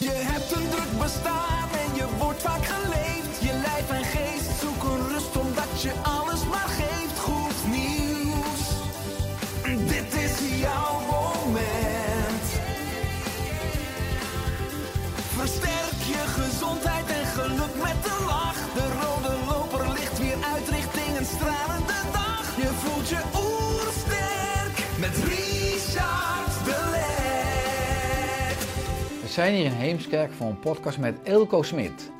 Je hebt een druk bestaan zijn hier in Heemskerk voor een podcast met Eelco Smit.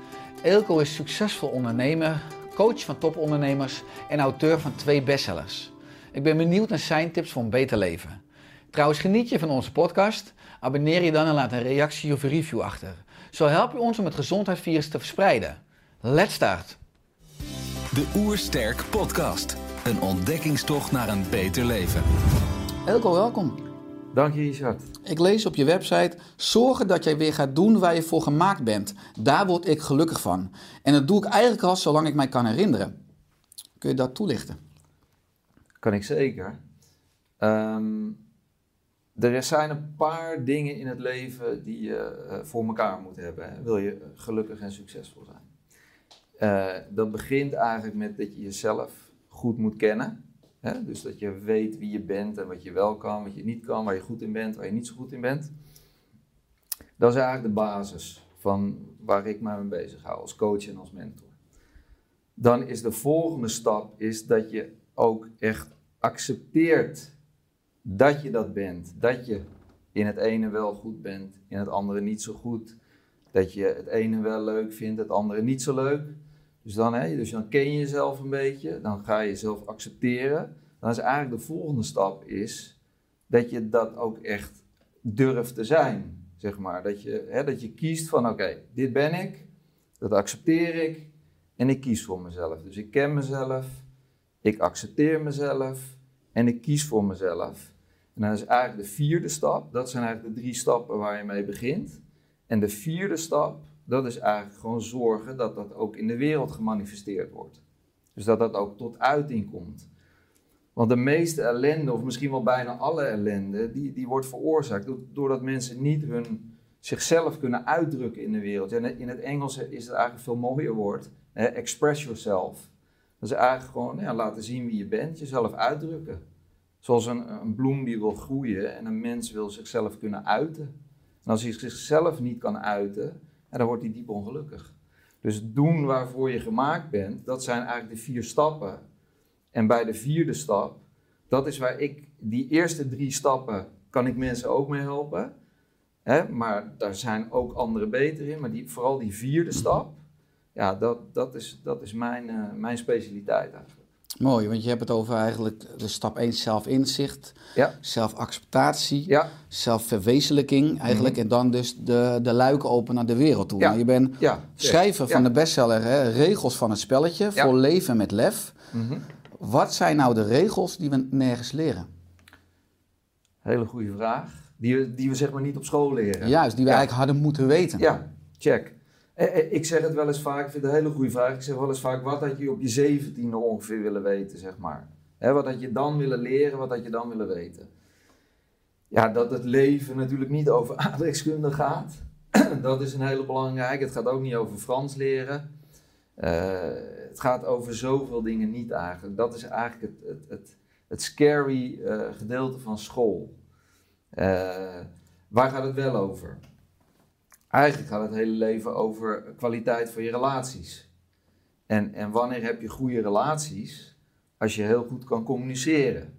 Eelco is succesvol ondernemer, coach van topondernemers en auteur van twee bestsellers. Ik ben benieuwd naar zijn tips voor een beter leven. Trouwens, geniet je van onze podcast? Abonneer je dan en laat een reactie of een review achter. Zo help je ons om het gezondheidsvirus te verspreiden. Let's start! De Oersterk Podcast. Een ontdekkingstocht naar een beter leven. Eelco, welkom. Dank je Richard. Ik lees op je website: zorgen dat jij weer gaat doen waar je voor gemaakt bent. Daar word ik gelukkig van. En dat doe ik eigenlijk al zolang ik mij kan herinneren. Kun je dat toelichten? Kan ik zeker. Ehm, er zijn een paar dingen in het leven die je eh, voor elkaar moet hebben. Hè. Wil je gelukkig en succesvol zijn. Eh, dat begint eigenlijk met dat je jezelf goed moet kennen. Hè? Dus dat je weet wie je bent en wat je wel kan, wat je niet kan, waar je goed in bent, waar je niet zo goed in bent. Dat is eigenlijk de basis van waar ik mij mee bezig hou als coach en als mentor. Dan is de volgende stap is dat je ook echt accepteert dat je dat bent. Dat je in het ene wel goed bent, in het andere niet zo goed. Dat je het ene wel leuk vindt, het andere niet zo leuk. Dus dan, hè, dus dan ken je jezelf een beetje, dan ga je jezelf accepteren. Dan is eigenlijk de volgende stap is dat je dat ook echt durft te zijn, zeg maar. Dat je, hè, dat je kiest van, oké, dit ben ik, dat accepteer ik en ik kies voor mezelf. Dus ik ken mezelf, ik accepteer mezelf en ik kies voor mezelf. En dat is eigenlijk de vierde stap. Dat zijn eigenlijk de drie stappen waar je mee begint. En de vierde stap, dat is eigenlijk gewoon zorgen dat dat ook in de wereld gemanifesteerd wordt. Dus dat dat ook tot uiting komt. Want de meeste ellende, of misschien wel bijna alle ellende, die, die wordt veroorzaakt doordat mensen niet hun, zichzelf kunnen uitdrukken in de wereld. In het Engels is het eigenlijk veel mooier woord. Express yourself. Dat is eigenlijk gewoon ja, laten zien wie je bent, jezelf uitdrukken. Zoals een, een bloem die wil groeien en een mens wil zichzelf kunnen uiten. En als hij zichzelf niet kan uiten, en dan wordt hij diep ongelukkig. Dus doen waarvoor je gemaakt bent, dat zijn eigenlijk de vier stappen. En bij de vierde stap, dat is waar ik, die eerste drie stappen, kan ik mensen ook mee helpen. Hè? Maar daar zijn ook anderen beter in. Maar die, vooral die vierde stap, ja, dat, dat is, dat is mijn, uh, mijn specialiteit eigenlijk. Mooi, want je hebt het over eigenlijk de stap 1 zelfinzicht, Ja. zelfacceptatie, Ja. zelfverwezenlijking eigenlijk. En dan dus de, de luiken open naar de wereld toe. Ja. Nou, je bent schrijver van de bestseller hè, Regels van het Spelletje voor leven met lef. Mhm. Wat zijn nou de regels die we nergens leren? Hele goede vraag. Die we, die we zeg maar niet op school leren. Juist, die we eigenlijk hadden moeten weten. Ja, check. Eh, eh, Ik zeg het wel eens vaak, ik vind het een hele goede vraag. Ik zeg wel eens vaak, wat had je op je zeventiende ongeveer willen weten, zeg maar. Wat had je dan willen leren, wat had je dan willen weten? Ja, dat het leven natuurlijk niet over aardrijkskunde gaat. dat is een hele belangrijke. Het gaat ook niet over Frans leren. Eh, het gaat over zoveel dingen niet eigenlijk. Dat is eigenlijk het, het, het, het scary gedeelte van school. Waar gaat het wel over? Eigenlijk gaat het hele leven over kwaliteit van je relaties. En, en wanneer heb je goede relaties? Als je heel goed kan communiceren.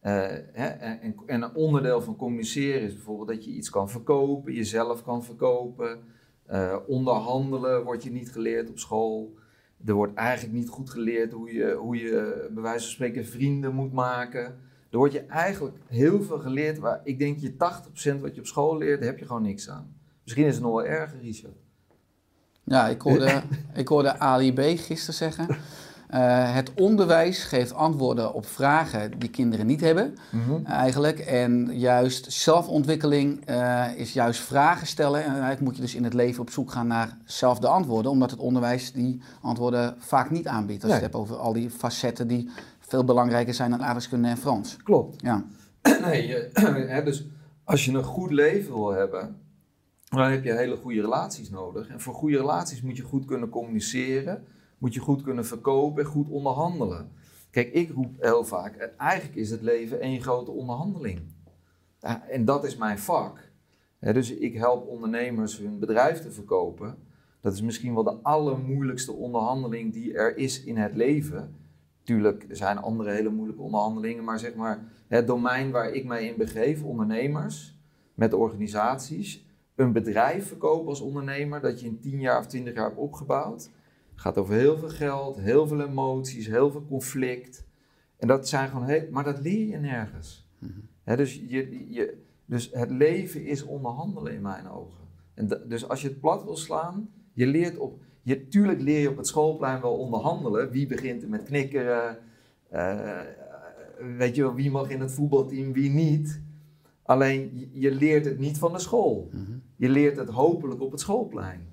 Eh, hè, en, en- en een onderdeel van communiceren is bijvoorbeeld dat je iets kan verkopen, jezelf kan verkopen. Eh, onderhandelen wordt je niet geleerd op school. Er wordt eigenlijk niet goed geleerd hoe je, hoe je bij wijze van spreken vrienden moet maken. Er wordt je eigenlijk heel veel geleerd waar ik denk je 80% wat je op school leert, daar heb je gewoon niks aan. Misschien is het nog wel erger, Richard. Ja, ik hoorde, ik hoorde Ali B. gisteren zeggen. eh, het onderwijs geeft antwoorden op vragen die kinderen niet hebben, eigenlijk. En juist zelfontwikkeling eh, is juist vragen stellen. En eigenlijk moet je dus in het leven op zoek gaan naar zelf de antwoorden, omdat het onderwijs die antwoorden vaak niet aanbiedt. Als je Nee. het hebt over al die facetten die veel belangrijker zijn dan aardrijkskunde en Frans. Klopt. Ja, Nee, je- hè, dus als je een goed leven wil hebben, dan heb je hele goede relaties nodig. En voor goede relaties moet je goed kunnen communiceren, moet je goed kunnen verkopen en goed onderhandelen. Kijk, ik roep heel vaak, eh, eigenlijk is het leven één grote onderhandeling. En dat is mijn vak. Dus ik help ondernemers hun bedrijf te verkopen. Dat is misschien wel de allermoeilijkste onderhandeling die er is in het leven. Tuurlijk, zijn andere hele moeilijke onderhandelingen, maar zeg maar het domein waar ik mij in begeef, ondernemers met organisaties, een bedrijf verkopen als ondernemer dat je in 10 jaar of 20 jaar hebt opgebouwd. Het gaat over heel veel geld, heel veel emoties, heel veel conflict. En dat zijn gewoon heel, maar dat leer je nergens. Hè, dus, je, je, dus het leven is onderhandelen in mijn ogen. En dus als je het plat wil slaan, je leert op. Je, tuurlijk leer je op het schoolplein wel onderhandelen. Wie begint er met knikkeren? Eh, weet je wel, wie mag in het voetbalteam, wie niet? Alleen je, je leert het niet van de school. Je leert het hopelijk op het schoolplein.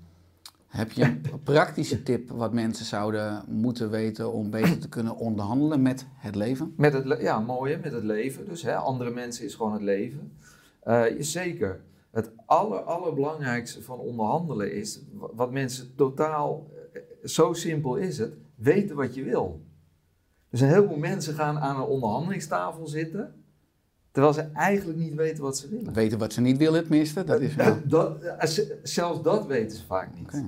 Heb je een praktische tip wat mensen zouden moeten weten om beter te kunnen onderhandelen met het leven? Met het, le- ja, mooi hè, met het leven. Dus hè, andere mensen is gewoon het leven. Eh, zeker. Het aller, allerbelangrijkste van onderhandelen is, wa- wat mensen totaal, eh, zo simpel is het, weten wat je wil. Dus een heleboel mensen gaan aan een onderhandelingstafel zitten, terwijl ze eigenlijk niet weten wat ze willen. Weten wat ze niet willen, tenminste. Dat is wel. Dat, eh, zelfs dat weten ze vaak niet.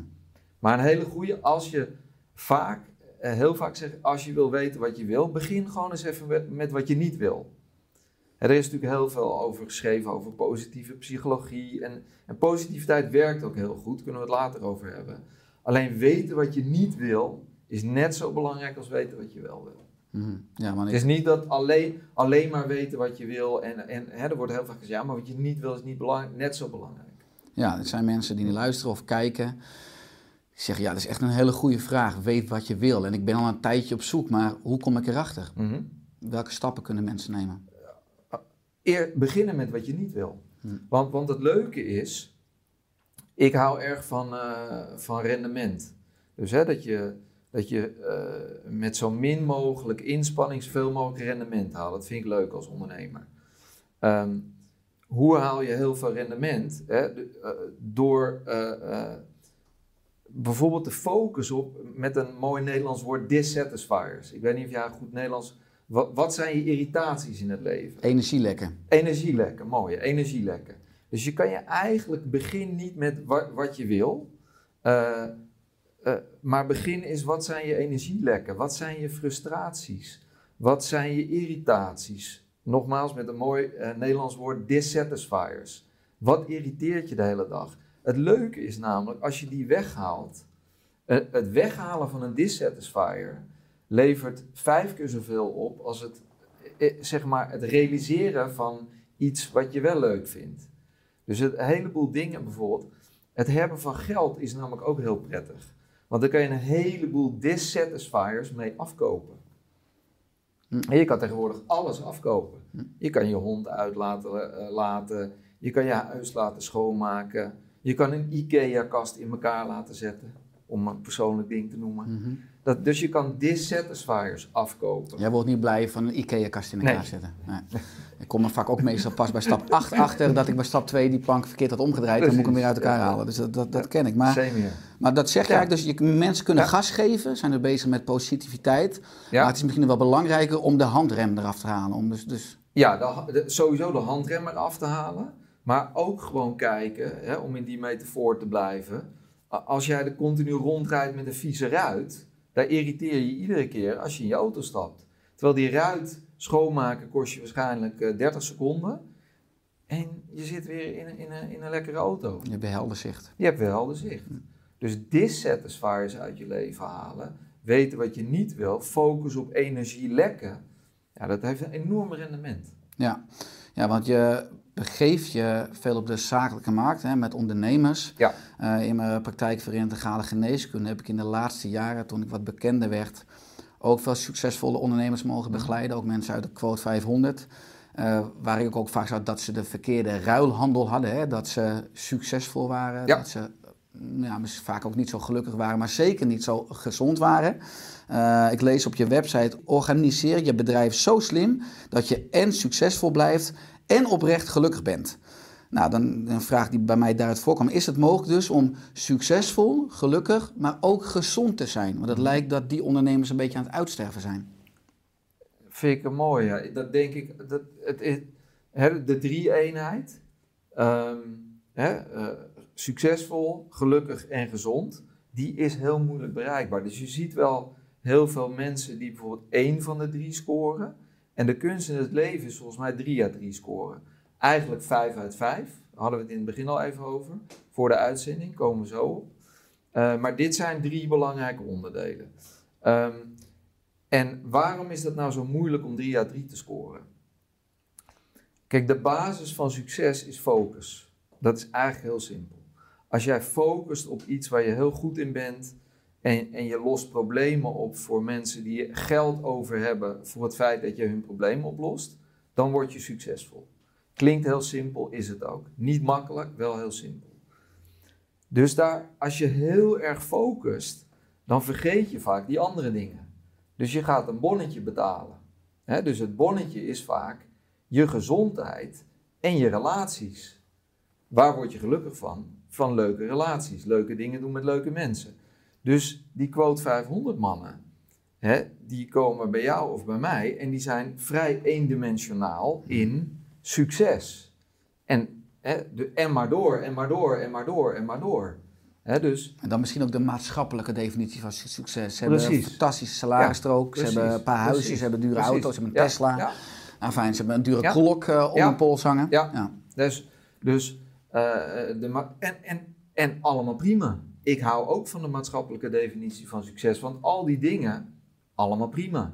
Maar een hele goede, als je vaak, eh, heel vaak zegt, als je wil weten wat je wil, begin gewoon eens even met, met wat je niet wil. Er is natuurlijk heel veel over geschreven, over positieve psychologie. En, en positiviteit werkt ook heel goed, kunnen we het later over hebben. Alleen weten wat je niet wil, is net zo belangrijk als weten wat je wel wil. Mhm. Ja, maar Het ik, is niet dat alleen, alleen maar weten wat je wil. En, en hè, er wordt heel vaak gezegd, ja, maar wat je niet wil is niet belangrijk, net zo belangrijk. ja, er zijn mensen die luisteren of kijken. Die zeggen, ja, dat is echt een hele goede vraag. Weet wat je wil. En ik ben al een tijdje op zoek, maar hoe kom ik erachter? Mhm. Welke stappen kunnen mensen nemen? Eer, beginnen met wat je niet wil. Hm. Want, want het leuke is, ik hou erg van, eh, van rendement. Dus hè, dat je, dat je eh, met zo min mogelijk inspanning zoveel mogelijk rendement haalt. Dat vind ik leuk als ondernemer. Ehm, hoe haal je heel veel rendement? Hè? De- eh, door eh, bijvoorbeeld de focus op, met een mooi Nederlands woord, dissatisfiers. Ik weet niet of jij goed Nederlands... Wat, wat zijn je irritaties in het leven? Energielekken. Energielekken, mooie, energielekken. Dus je kan je eigenlijk begin niet met wa- wat je wil, eh, maar begin is wat zijn je energielekken, wat zijn je frustraties, wat zijn je irritaties. Nogmaals met een mooi eh, Nederlands woord, dissatisfiers. Wat irriteert je de hele dag? Het leuke is namelijk, als je die weghaalt, eh, het weghalen van een dissatisfier levert vijf keer zoveel op als het, zeg maar, het realiseren van iets wat je wel leuk vindt. Dus een heleboel dingen bijvoorbeeld. Het hebben van geld is namelijk ook heel prettig. Want dan kan je een heleboel dissatisfiers mee afkopen. Hm. En je kan tegenwoordig alles afkopen. Je kan je hond uitlaten, eh, laten, je kan je huis laten schoonmaken. Je kan een IKEA-kast in elkaar laten zetten, om een persoonlijk ding te noemen. Mhm. Dat, dus je kan dissatisfiers afkopen. Jij wordt niet blij van een IKEA-kast in elkaar Nee. zetten. Nee. Ik kom er vaak ook meestal pas bij stap 8 achter dat ik bij stap 2 die plank verkeerd had omgedraaid. Dan moet ik hem weer uit elkaar ja. halen. Dus dat, dat, dat ken ik. Maar, maar dat zeg je Ja. eigenlijk, dus je, mensen kunnen Ja. gas geven, zijn er bezig met positiviteit. Maar het is misschien wel belangrijker om de handrem eraf te halen. Om dus, dus, Ja, de, de- sowieso de handrem eraf te halen. Maar ook gewoon kijken, hè, om in die metafoor te blijven. Als jij er continu rondrijdt met een vieze ruit, daar irriteer je iedere keer als je in je auto stapt. Terwijl die ruit schoonmaken kost je waarschijnlijk eh, 30 seconden. En je zit weer in, een- in, een, in een lekkere auto. je hebt helder zicht. Je hebt weer helder zicht. Dus dissatisfiers uit je leven halen, weten wat je niet wil, focus op energielekken. Ja, dat heeft een enorm rendement. Ja. ja, want je begeef je veel op de zakelijke markt hè, met ondernemers. Ja. Eh, in mijn praktijk voor integrale geneeskunde heb ik in de laatste jaren, toen ik wat bekender werd, ook veel succesvolle ondernemers mogen begeleiden. Ook mensen uit de quote 500. eh, waar ik ook vaak zag dat ze de verkeerde ruilhandel hadden. Hè? Dat ze succesvol waren. Ja. Dat ze mm, ja, misschien vaak ook niet zo gelukkig waren, maar zeker niet zo gezond waren. Eh, ik lees op je website: organiseer je bedrijf zo slim dat je en succesvol blijft en oprecht gelukkig bent. Nou, dan een vraag die bij mij daaruit voorkwam. Is het mogelijk dus om succesvol, gelukkig, maar ook gezond te zijn? Want het lijkt dat die ondernemers een beetje aan het uitsterven zijn. Vind ik een mooie. Ja. Dat denk ik, dat, het, is hè, de drie-eenheid. ehm, hè, eh, succesvol, gelukkig en gezond. Die is heel moeilijk bereikbaar. Dus je ziet wel heel veel mensen die bijvoorbeeld één van de drie scoren. En de kunst in het leven is volgens mij drie uit drie scoren. Eigenlijk vijf uit vijf. Daar hadden we het in het begin al even over. Voor de uitzending komen we zo op. Eh, maar dit zijn drie belangrijke onderdelen. Ehm, en waarom is dat nou zo moeilijk om 3 uit 3 te scoren? Kijk, de basis van succes is focus. Dat is eigenlijk heel simpel. Als jij focust op iets waar je heel goed in bent en, en je lost problemen op voor mensen die geld over hebben voor het feit dat je hun problemen oplost, dan word je succesvol. Klinkt heel simpel, is het ook. Niet makkelijk, wel heel simpel. Dus daar, als je heel erg focust, dan vergeet je vaak die andere dingen. Dus je gaat een bonnetje betalen. Dus het bonnetje is vaak je gezondheid en je relaties. Waar word je gelukkig van? Van leuke relaties, leuke dingen doen met leuke mensen. Dus die quote 500 mannen, hè, die komen bij jou of bij mij en die zijn vrij eendimensionaal in succes. En, hè, de, en maar door, en maar door, en maar door, en maar door. Dus En dan misschien ook de maatschappelijke definitie van su- succes. Ze hebben een fantastische salarisstrook, Ja, ze hebben een paar huisjes, precies, ze hebben dure precies. auto's, ze hebben een Ja, Tesla. ja. Nou fijn, ze hebben een dure klok eh, om een pols hangen. Ja. Dus, dus eh, de, en, en, en allemaal prima. Ik hou ook van de maatschappelijke definitie van succes, want al die dingen, allemaal prima.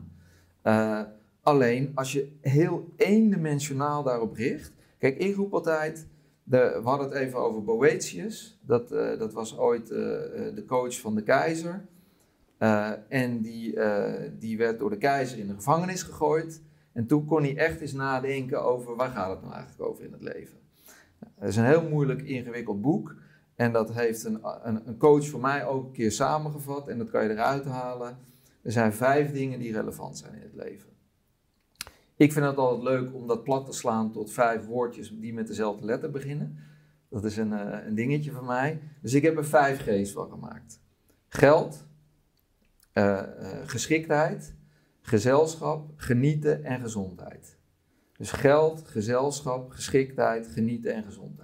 Eh, alleen als je heel eendimensionaal daarop richt. Kijk, ik roep altijd. De, we hadden het even over Boetius. Dat, eh, dat was ooit eh, de coach van de keizer. En die, die werd door de keizer in de gevangenis gegooid. En toen kon hij echt eens nadenken over waar gaat het nou eigenlijk over in het leven. Het is een heel moeilijk ingewikkeld boek. En dat heeft een, een, een coach voor mij ook een keer samengevat. En dat kan je eruit halen. Er zijn vijf dingen die relevant zijn in het leven. Ik vind het altijd leuk om dat plat te slaan tot vijf woordjes die met dezelfde letter beginnen. Dat is een, eh, een dingetje van mij. Dus ik heb er vijf G's van gemaakt. Geld, eh, eh, geschiktheid, gezelschap, genieten en gezondheid. Dus geld, gezelschap, geschiktheid, genieten en gezondheid.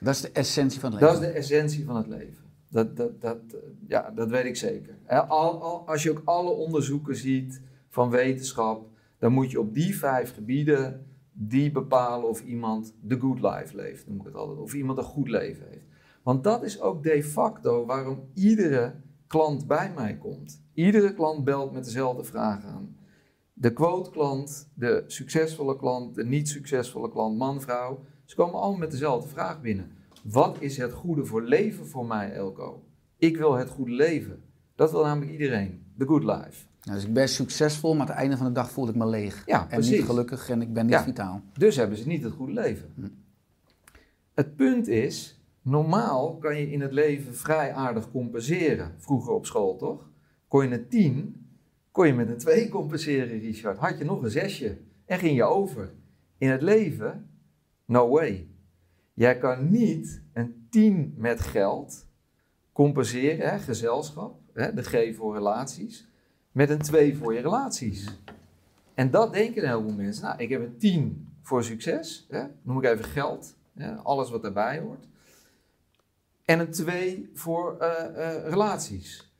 Dat is de essentie van het leven. Dat is de essentie van het leven. Dat, dat, dat, eh, ja, dat weet ik zeker. Al, al, als je ook alle onderzoeken ziet van wetenschap, dan moet je op die vijf gebieden die bepalen of iemand de good life leeft, noem ik het altijd. Of iemand een goed leven heeft. Want dat is ook de facto waarom iedere klant bij mij komt. Iedere klant belt met dezelfde vraag aan. De quote klant, de succesvolle klant, de niet succesvolle klant, man, vrouw. Ze komen allemaal met dezelfde vraag binnen. Wat is het goede voor leven voor mij, Elko? Ik wil het goede leven. Dat wil namelijk iedereen. The good life. Nou, dus ik ben succesvol, maar aan het einde van de dag voel ik me leeg. Ja, en precies. niet gelukkig en ik ben niet Ja. vitaal. Dus hebben ze niet het goede leven. Hm. Het punt is, normaal kan je in het leven vrij aardig compenseren. Vroeger op school toch? Kon je een 10, kon je met een 2 compenseren, Richard. Had je nog een zesje en ging je over. In het leven, no way. Jij kan niet een 10 met geld compenseren, hè, gezelschap, hè, de G voor relaties, met een 2 voor je relaties. En dat denken een heleboel mensen. Nou, ik heb een 10 voor succes, hè, noem ik even geld, hè, alles wat daarbij hoort. En een 2 voor eh, eh, relaties.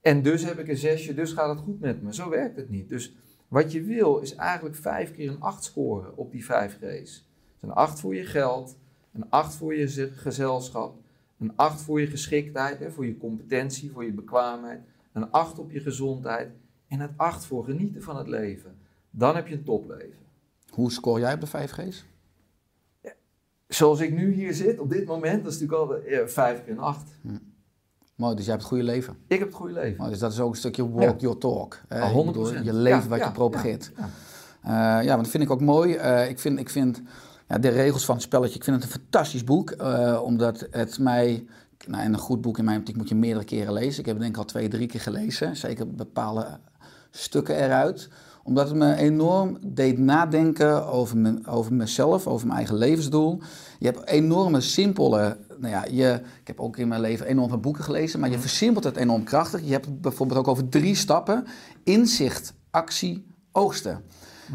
En dus heb ik een zesje, dus gaat het goed met me. Zo werkt het niet. Dus wat je wil is eigenlijk vijf keer een 8 scoren op die 5 G's. Een 8 voor je geld, een 8 voor je ze- gezelschap, een 8 voor je geschiktheid, hè, voor je competentie, voor je bekwaamheid, een 8 op je gezondheid en een 8 voor genieten van het leven. Dan heb je een topleven. Hoe scoor jij op de 5 G's? zoals ik nu hier zit, op dit moment, dat is natuurlijk al eh, vijf keer een acht. Mooi, dus jij hebt het goede leven. Ik heb het goede leven. Mooi, dus dat is ook een stukje walk Ja. your talk. hè. Ik 100%. bedoel, Je Ja, wat ja, je propageert. ja, ja. Eh, ja, want dat vind ik ook mooi. Eh, ik vind, ik vind ja, de regels van het spelletje, ik vind het een fantastisch boek. eh, omdat het mij, nou, en een goed boek in mijn optiek moet je meerdere keren lezen. Ik heb het denk ik al twee, drie keer gelezen. Zeker bepaalde stukken eruit. Omdat het me enorm deed nadenken over, me, over mezelf, over mijn eigen levensdoel. Je hebt enorme simpele, nou ja, je, ik heb ook in mijn leven enorm veel boeken gelezen, maar je versimpelt het enorm krachtig. Je hebt het bijvoorbeeld ook over drie stappen. Inzicht, actie, oogsten.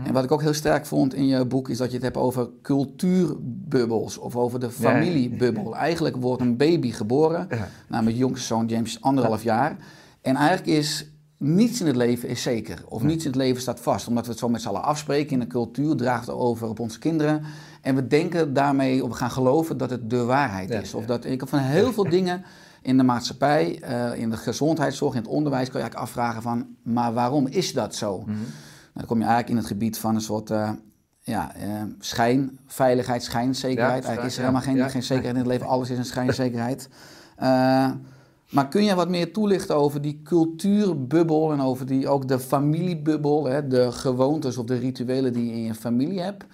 En wat ik ook heel sterk vond in je boek is dat je het hebt over cultuurbubbels of over de familiebubbel. Eigenlijk wordt een baby geboren, Ja. mijn jongste zoon James anderhalf jaar. En eigenlijk is niets in het leven is zeker. Of niets in het leven staat vast. Omdat we het zo met z'n allen afspreken in de cultuur, draagt het over op onze kinderen. En we denken daarmee, of we gaan geloven dat het de waarheid Ja, is. Of dat, ik heb van heel veel dingen in de maatschappij, eh, in de gezondheidszorg, in het onderwijs, kan je eigenlijk afvragen van, maar waarom is dat zo? Mhm. Dan kom je eigenlijk in het gebied van een soort eh, ja, eh, schijn, veiligheid, schijnzekerheid. Ja, eigenlijk is er helemaal geen, geen zekerheid in het leven, alles is een schijnzekerheid. Eh, maar kun je wat meer toelichten over die cultuurbubbel en over die, ook de familiebubbel, hè, de gewoontes of de rituelen die je in je familie hebt?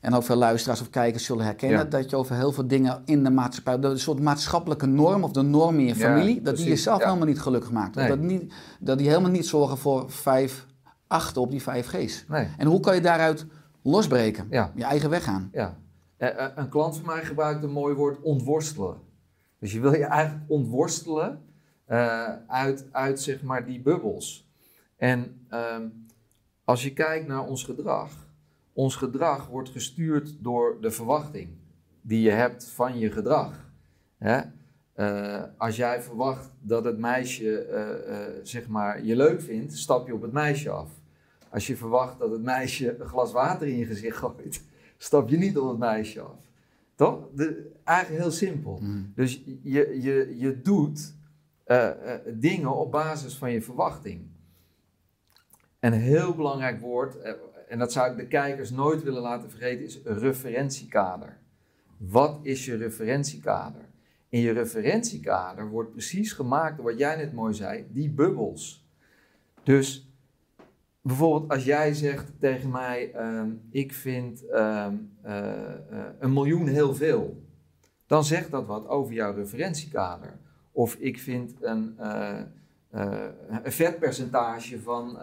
En ook veel luisteraars of kijkers zullen herkennen Ja. dat je over heel veel dingen in de maatschappij, de soort maatschappelijke norm of de norm in je Ja, familie, dat die jezelf ja. helemaal niet gelukkig maakt. Nee. Dat, niet, dat die helemaal niet zorgen voor vijf achten op die vijf G's. Nee. En hoe kan je daaruit losbreken? Ja. Je eigen weg gaan. Ja. Eh, eh, een klant van mij gebruikt een mooi woord ontworstelen. Dus je wil je eigenlijk ontworstelen eh, uit, uit zeg maar die bubbels. En ehm, als je kijkt naar ons gedrag, ons gedrag wordt gestuurd door de verwachting die je hebt van je gedrag. Hè? Als jij verwacht dat het meisje zeg maar je leuk vindt, stap je op het meisje af. Als je verwacht dat het meisje een glas water in je gezicht gooit, stap je niet op het meisje af. Toch? De, eigenlijk heel simpel. Dus je, je, je doet eh, eh, dingen op basis van je verwachting. Een heel belangrijk woord, eh, en dat zou ik de kijkers nooit willen laten vergeten, is referentiekader. Wat is je referentiekader? In je referentiekader wordt precies gemaakt door wat jij net mooi zei, die bubbels. Dus bijvoorbeeld als jij zegt tegen mij, ehm, ik vind ehm, eh, eh, een miljoen heel veel, dan zegt dat wat over jouw referentiekader. Of ik vind een, eh, een vetpercentage van,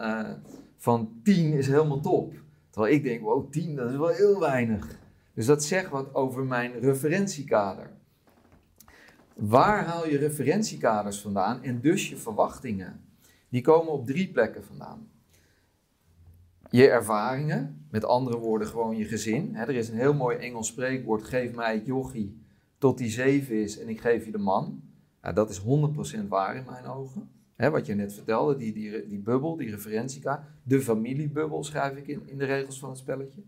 van 10 is helemaal top. Terwijl ik denk, wow, 10 dat is wel heel weinig. Dus dat zegt wat over mijn referentiekader. Waar haal je referentiekaders vandaan en dus je verwachtingen? Die komen op drie plekken vandaan. Je ervaringen, met andere woorden gewoon je gezin. Er is een heel mooi Engels spreekwoord, geef mij het jochie tot die zeven is en ik geef je de man. Dat is 100% waar in mijn ogen. Wat je net vertelde, die, die, die bubbel, die referentiekader. De familiebubbel schrijf ik in, in de regels van het spelletje.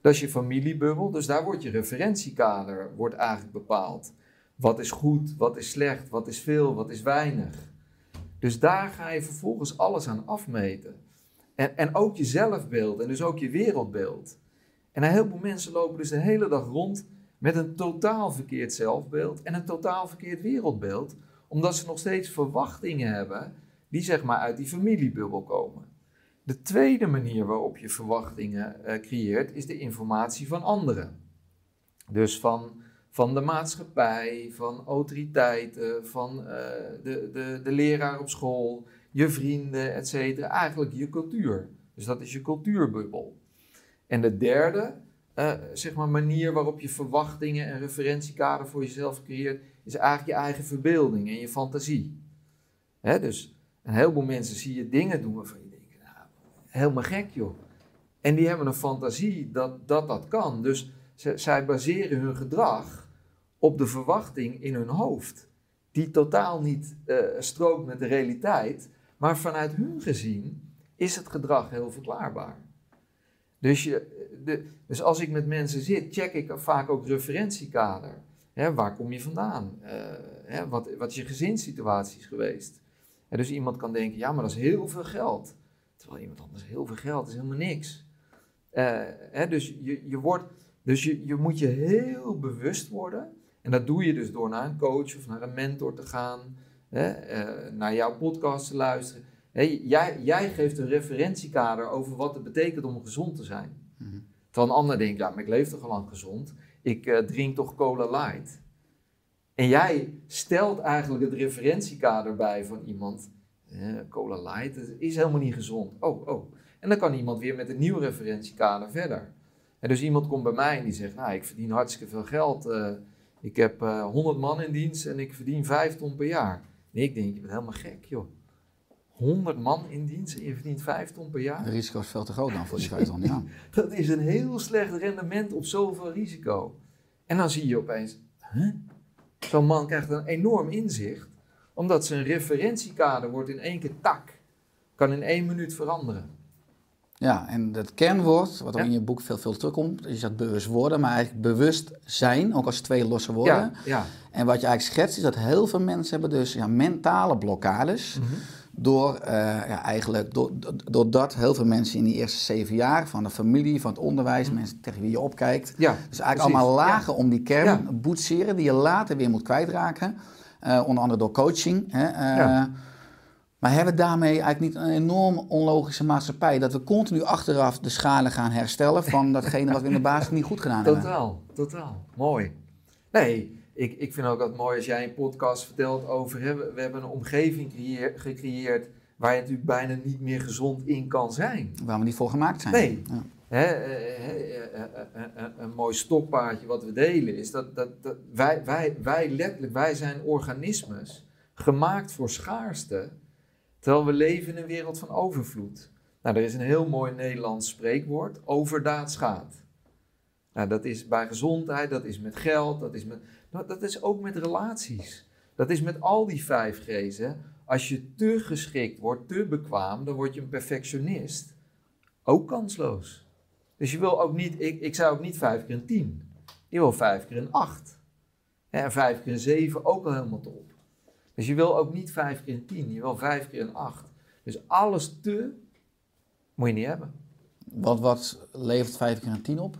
Dat is je familiebubbel, dus daar wordt je referentiekader wordt eigenlijk bepaald. Wat is goed, wat is slecht, wat is veel, wat is weinig. Dus daar ga je vervolgens alles aan afmeten. En, en ook je zelfbeeld en dus ook je wereldbeeld. En een heleboel mensen lopen dus de hele dag rond met een totaal verkeerd zelfbeeld en een totaal verkeerd wereldbeeld, omdat ze nog steeds verwachtingen hebben die zeg maar uit die familiebubbel komen. De tweede manier waarop je verwachtingen eh, creëert is de informatie van anderen. Dus van, van de maatschappij, van autoriteiten, van eh, de, de, de leraar op school, je vrienden, et cetera. Eigenlijk je cultuur. Dus dat is je cultuurbubbel. En de derde eh, zeg maar manier waarop je verwachtingen en referentiekader voor jezelf creëert, is eigenlijk je eigen verbeelding en je fantasie. Hè, dus een heleboel mensen zie je dingen doen waarvan je denkt, nou, helemaal gek joh. En die hebben een fantasie dat dat, dat kan. Dus zij baseren hun gedrag op de verwachting in hun hoofd. Die totaal niet eh, strookt met de realiteit. Maar vanuit hun gezien is het gedrag heel verklaarbaar. Dus, je, de, dus als ik met mensen zit, check ik vaak ook referentiekader. Waar kom je vandaan? Eh, wat, wat is je gezinssituatie geweest? Dus iemand kan denken, ja, maar dat is heel veel geld. Terwijl iemand anders heel veel geld is helemaal niks. Eh, dus je, je wordt, Dus je moet je heel bewust worden. En dat doe je dus door naar een coach of naar een mentor te gaan, hè, eh, naar jouw podcast te luisteren. Jij, jij geeft een referentiekader over wat het betekent om gezond te zijn. Mhm. Terwijl een ander denkt, ja, maar ik leef toch al lang gezond. Ik eh, drink toch cola light. En jij stelt eigenlijk het referentiekader bij van iemand. eh, cola light dat is helemaal niet gezond. Oh, oh. En dan kan iemand weer met een nieuw referentiekader verder. En dus iemand komt bij mij en die zegt, nou, ik verdien hartstikke veel geld. eh, ik heb eh 100 man in dienst en ik verdien 5 ton per jaar. Nee, ik denk, je bent helemaal gek, joh. 100 man in dienst en je verdient 5 ton per jaar? Het risico is veel te groot dan voor die 500. Ja. Dat is een heel slecht rendement op zoveel risico. En dan zie je opeens, huh? zo'n man krijgt een enorm inzicht, omdat zijn referentiekader wordt in één keer tak. Kan in één minuut veranderen. Ja, en het kernwoord, wat ook Ja. in je boek veel, veel terugkomt, is dat bewust worden, maar eigenlijk bewust zijn, ook als twee losse woorden. Ja, ja. En wat je eigenlijk schetst, is dat heel veel mensen hebben dus ja, mentale blokkades. Door, eh, ja, eigenlijk, door, doordat heel veel mensen in die eerste zeven jaar van de familie, van het onderwijs, mensen tegen wie je opkijkt, dus eigenlijk precies. allemaal lagen om die kern boetseren, die je later weer moet kwijtraken. Eh, onder andere door coaching. Hè, eh, Ja. Maar hebben we daarmee eigenlijk niet een enorm onlogische maatschappij? Dat we continu achteraf de schade gaan herstellen van datgene wat we in de basis niet goed gedaan hebben. Totaal, totaal. Mooi. Nee, ik, ik vind ook dat mooi als jij een podcast vertelt over... Hè, we, we hebben een omgeving creëer- gecreëerd waar je natuurlijk bijna niet meer gezond in kan zijn. Waar we niet voor gemaakt zijn. Nee. Ja. Hè, eh, eh, eh, een mooi stokpaardje wat we delen is dat, dat, dat wij, wij, wij letterlijk, wij zijn organismes gemaakt voor schaarste, terwijl we leven in een wereld van overvloed. Nou, er is een heel mooi Nederlands spreekwoord, overdaad schaadt. Nou, dat is bij gezondheid, dat is met geld, dat is, met, nou, dat is ook met relaties. Dat is met al die vijf. Hè. Als je te geschikt wordt, te bekwaam, dan word je een perfectionist. Ook kansloos. Dus je wil ook niet, ik, ik zou ook niet vijf keer een tien. Je wil vijf keer een acht. En vijf keer een zeven ook al helemaal top. Dus je wil ook niet vijf keer een tien, je wil vijf keer een acht. Dus alles te moet je niet hebben. Wat, wat levert vijf keer een tien op?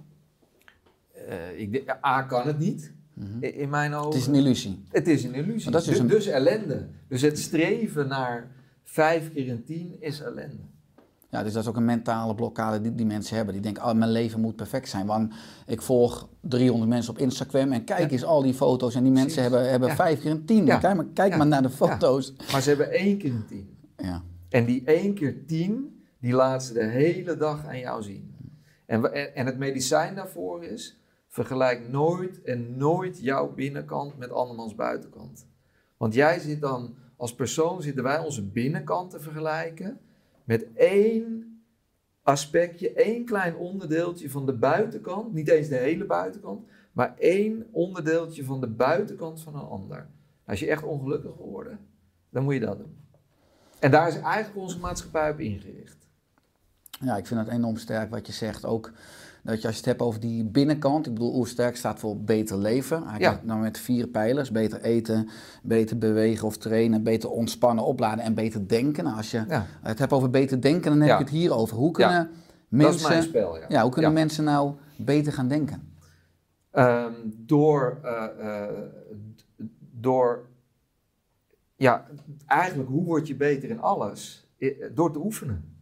Eh, ik denk, A kan het niet, i- in mijn ogen. Mhm. Het is een illusie. Het is een illusie. Maar dat is dus dus, een- dus ellende. Dus het streven naar vijf keer een tien is ellende. Ja, dus dat is ook een mentale blokkade die die mensen hebben. Die denken, oh, mijn leven moet perfect zijn. Want ik volg 300 mensen op Instagram en kijk Ja. eens al die foto's. En die mensen Precies. hebben, hebben Ja. vijf keer een tien. Ja. Kijk, maar, kijk maar naar de foto's. Maar ze hebben één keer een tien. Ja. En die één keer tien, die laat ze de hele dag aan jou zien. En, en en het medicijn daarvoor is, vergelijk nooit en nooit jouw binnenkant met andermans buitenkant. Want jij zit dan, als persoon zitten wij onze binnenkant te vergelijken met één aspectje, één klein onderdeeltje van de buitenkant, niet eens de hele buitenkant, maar één onderdeeltje van de buitenkant van een ander. Als je echt ongelukkig wil worden, dan moet je dat doen. En daar is eigenlijk onze maatschappij op ingericht. ja, ik vind het enorm sterk wat je zegt. Ook dat je als je het hebt over die binnenkant. Ik bedoel, Oersterk staat voor beter leven. Hij Ja. gaat nou met vier pijlers. Beter eten, beter bewegen of trainen, beter ontspannen, opladen en beter denken. Nou, als je Ja, het hebt over beter denken, dan heb je het hier over. Hoe kunnen mensen... spel, ja. Hoe kunnen mensen nou beter gaan denken? Ehm, door, eh, eh, door, ja, eigenlijk hoe word je beter in alles? Door te oefenen.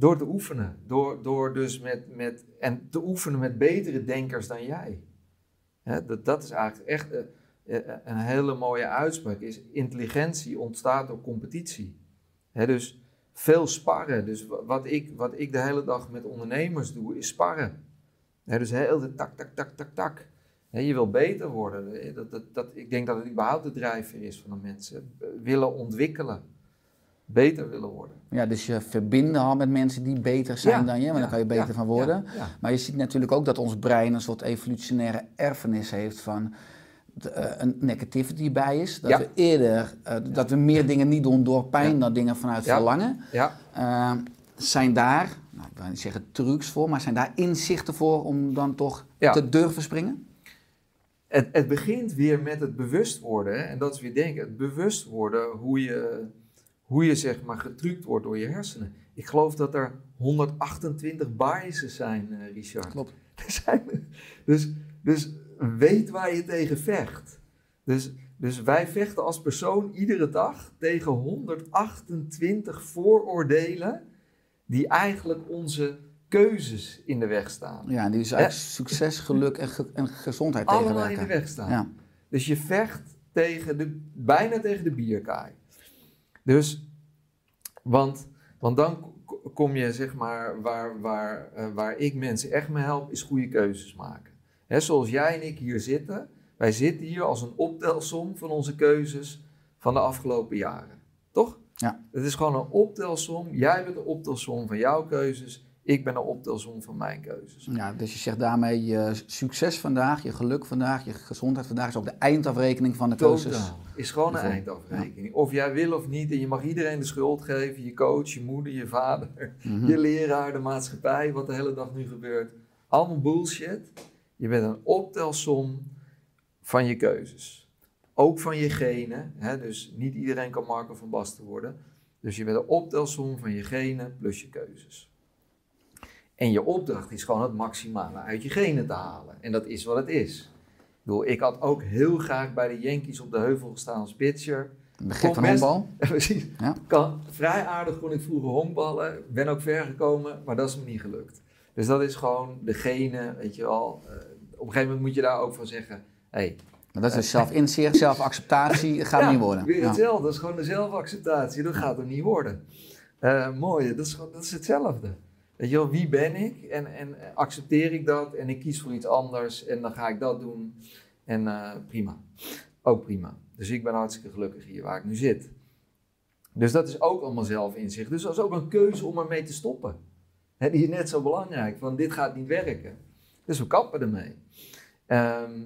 Door te oefenen. Door, door dus met, met, en te oefenen met betere denkers dan jij. Dat, dat is eigenlijk echt eh, eh, een hele mooie uitspraak. Is intelligentie ontstaat door competitie. Dus veel sparren. Dus wa- wat ik, wat ik de hele dag met ondernemers doe, is sparren. Dus heel de tak, tak, tak, tak, tak. Je wil beter worden. Dat, dat, dat, ik denk dat het überhaupt de drijfveer is van de mensen. Eh, Willen ontwikkelen. Beter willen worden. Ja, dus je verbinden al met mensen die beter zijn Ja, dan je, ja, daar kan je beter ja, van worden. Maar je ziet natuurlijk ook dat ons brein een soort evolutionaire erfenis heeft van de, eh, een negativity bias. Dat Ja. we eerder, eh, dat we meer dingen niet doen door pijn dan dingen vanuit verlangen. Ja, Eh, zijn daar, nou, ik wil niet zeggen trucs voor, maar zijn daar inzichten voor om dan toch te durven springen? Het, het begint weer met het bewust worden. En dat is weer denken. Het bewust worden hoe je, hoe je zeg maar getrukt wordt door je hersenen. Ik geloof dat er 128 biases zijn, eh, Richard. Klopt. Er zijn, dus, dus weet waar je tegen vecht. Dus, dus wij vechten als persoon iedere dag tegen 128 vooroordelen die eigenlijk onze keuzes in de weg staan. Ja, die dus eigenlijk succes, geluk en, ge- en gezondheid Allemaal in tegenwerken. de weg staan. Ja. Dus je vecht tegen de, bijna tegen de bierkaai. Dus, want, want dan kom je zeg maar, waar, waar, eh, waar ik mensen echt mee help, is goede keuzes maken. Hè, zoals jij en ik hier zitten. Wij zitten hier als een optelsom van onze keuzes van de afgelopen jaren. Toch? Ja. Het is gewoon een optelsom. Jij bent de optelsom van jouw keuzes. Ik ben de optelsom van mijn keuzes. Ja, dus je zegt daarmee je succes vandaag, je geluk vandaag, je gezondheid vandaag is ook de eindafrekening van de keuzes. Is gewoon een eindafrekening. Of jij wil of niet. En je mag iedereen de schuld geven. Je coach, je moeder, je vader, Mhm. je leraar, de maatschappij. Wat de hele dag nu gebeurt. Allemaal bullshit. Je bent een optelsom van je keuzes. Ook van je genen. Hè? Dus niet iedereen kan Marco van Basten worden. Dus je bent een optelsom van je genen plus je keuzes. En je opdracht is gewoon het maximale uit je genen te halen. En dat is wat het is. Ik bedoel, ik had ook heel graag bij de Yankees op de heuvel gestaan als pitcher. Kon van honkbal. Precies. Ja. Kan, vrij aardig kon ik vroeger honkballen. Ben ook ver gekomen, maar dat is me niet gelukt. Dus dat is gewoon de genen, weet je wel. Eh, op een gegeven moment moet je daar ook van zeggen... Hey, Maar dat is dus zelfinzicht, zelfacceptatie, dat gaat ja, niet worden. Weer Ja. hetzelfde, dat is gewoon de zelfacceptatie. Dat gaat er niet worden. Eh mooi, dat is, gewoon, dat is hetzelfde. Weet je wel, wie ben ik? En, en accepteer ik dat? En ik kies voor iets anders en dan ga ik dat doen. En eh, prima. Ook prima. Dus ik ben hartstikke gelukkig hier waar ik nu zit. Dus dat is ook allemaal zelfinzicht. Dus dat is ook een keuze om ermee te stoppen. Die is net zo belangrijk, van dit gaat niet werken. Dus we kappen ermee. Ehm,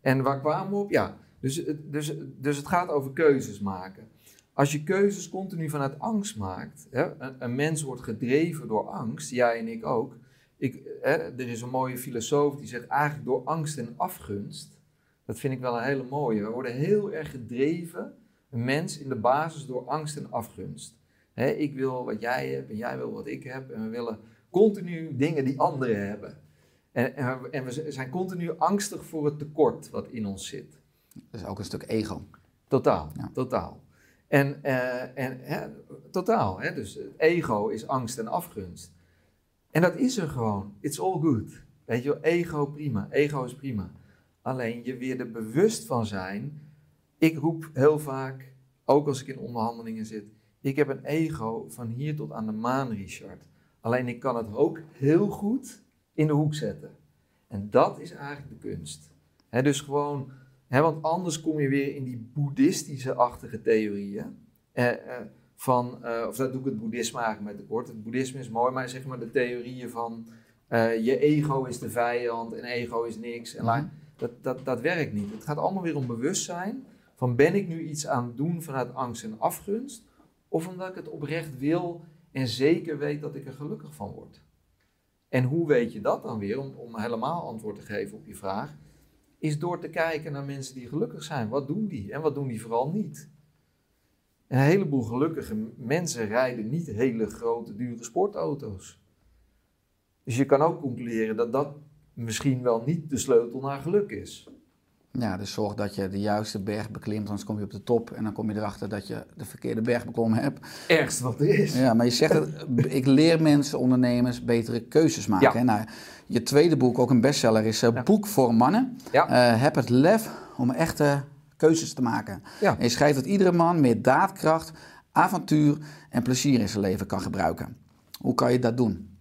en waar kwamen we op? Ja, dus, dus, dus het gaat over keuzes maken. Als je keuzes continu vanuit angst maakt, hè, een, een mens wordt gedreven door angst, jij en ik ook. Ik, hè, er is een mooie filosoof die zegt eigenlijk door angst en afgunst. Dat vind ik wel een hele mooie. We worden heel erg gedreven, een mens in de basis door angst en afgunst. Hè, ik wil wat jij hebt en jij wil wat ik heb en we willen continu dingen die anderen hebben. En, en, we, en we zijn continu angstig voor het tekort wat in ons zit. Dat is ook een stuk ego. Totaal, Ja. totaal. En, eh, en totaal, hè? dus ego is angst en afgunst. En dat is er gewoon. It's all good. Weet je ego prima, ego is prima. Alleen je weer er bewust van zijn. Ik roep heel vaak, ook als ik in onderhandelingen zit, ik heb een ego van hier tot aan de maan, Richard. Alleen ik kan het ook heel goed in de hoek zetten. En dat is eigenlijk de kunst. Dus gewoon Want anders kom je weer in die boeddhistische-achtige theorieën. Eh, eh, van, eh, of dat doe ik het boeddhisme eigenlijk met tekort. Het boeddhisme is mooi, maar zeg maar de theorieën van eh, je ego is de vijand en ego is niks. En Mhm. dat, dat, dat werkt niet. Het gaat allemaal weer om bewustzijn. Van ben ik nu iets aan het doen vanuit angst en afgunst? Of omdat ik het oprecht wil en zeker weet dat ik er gelukkig van word? En hoe weet je dat dan weer, om, om helemaal antwoord te geven op je vraag? Is door te kijken naar mensen die gelukkig zijn. Wat doen die en wat doen die vooral niet? Een heleboel gelukkige mensen rijden niet hele grote, dure sportauto's. Dus je kan ook concluderen dat dat misschien wel niet de sleutel naar geluk is. Ja, dus zorg dat je de juiste berg beklimt, anders kom je op de top en dan kom je erachter dat je de verkeerde berg beklommen hebt. Ergste wat er is. Ja, maar je zegt, het, ik leer mensen, ondernemers, betere keuzes maken. Ja. hè. Nou, je tweede boek, ook een bestseller, is eh, Ja. Boek voor Mannen. Ja. Eh, heb het lef om echte keuzes te maken. Ja. En je schrijft dat iedere man meer daadkracht, avontuur en plezier in zijn leven kan gebruiken. Hoe kan je dat doen?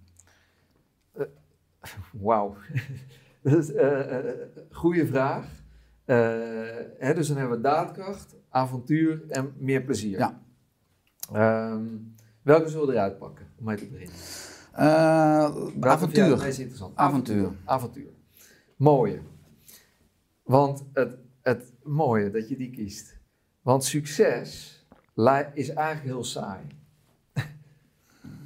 Wauw. Dat is een goede vraag. Eh, hè, dus dan hebben we daadkracht, avontuur en meer plezier. Ja. Ehm, welke zullen we eruit pakken om mee te beginnen? Eh, avontuur. het meest interessant? Avontuur. Avontuur. Mooie. Want het, het mooie dat je die kiest. Want succes is eigenlijk heel saai.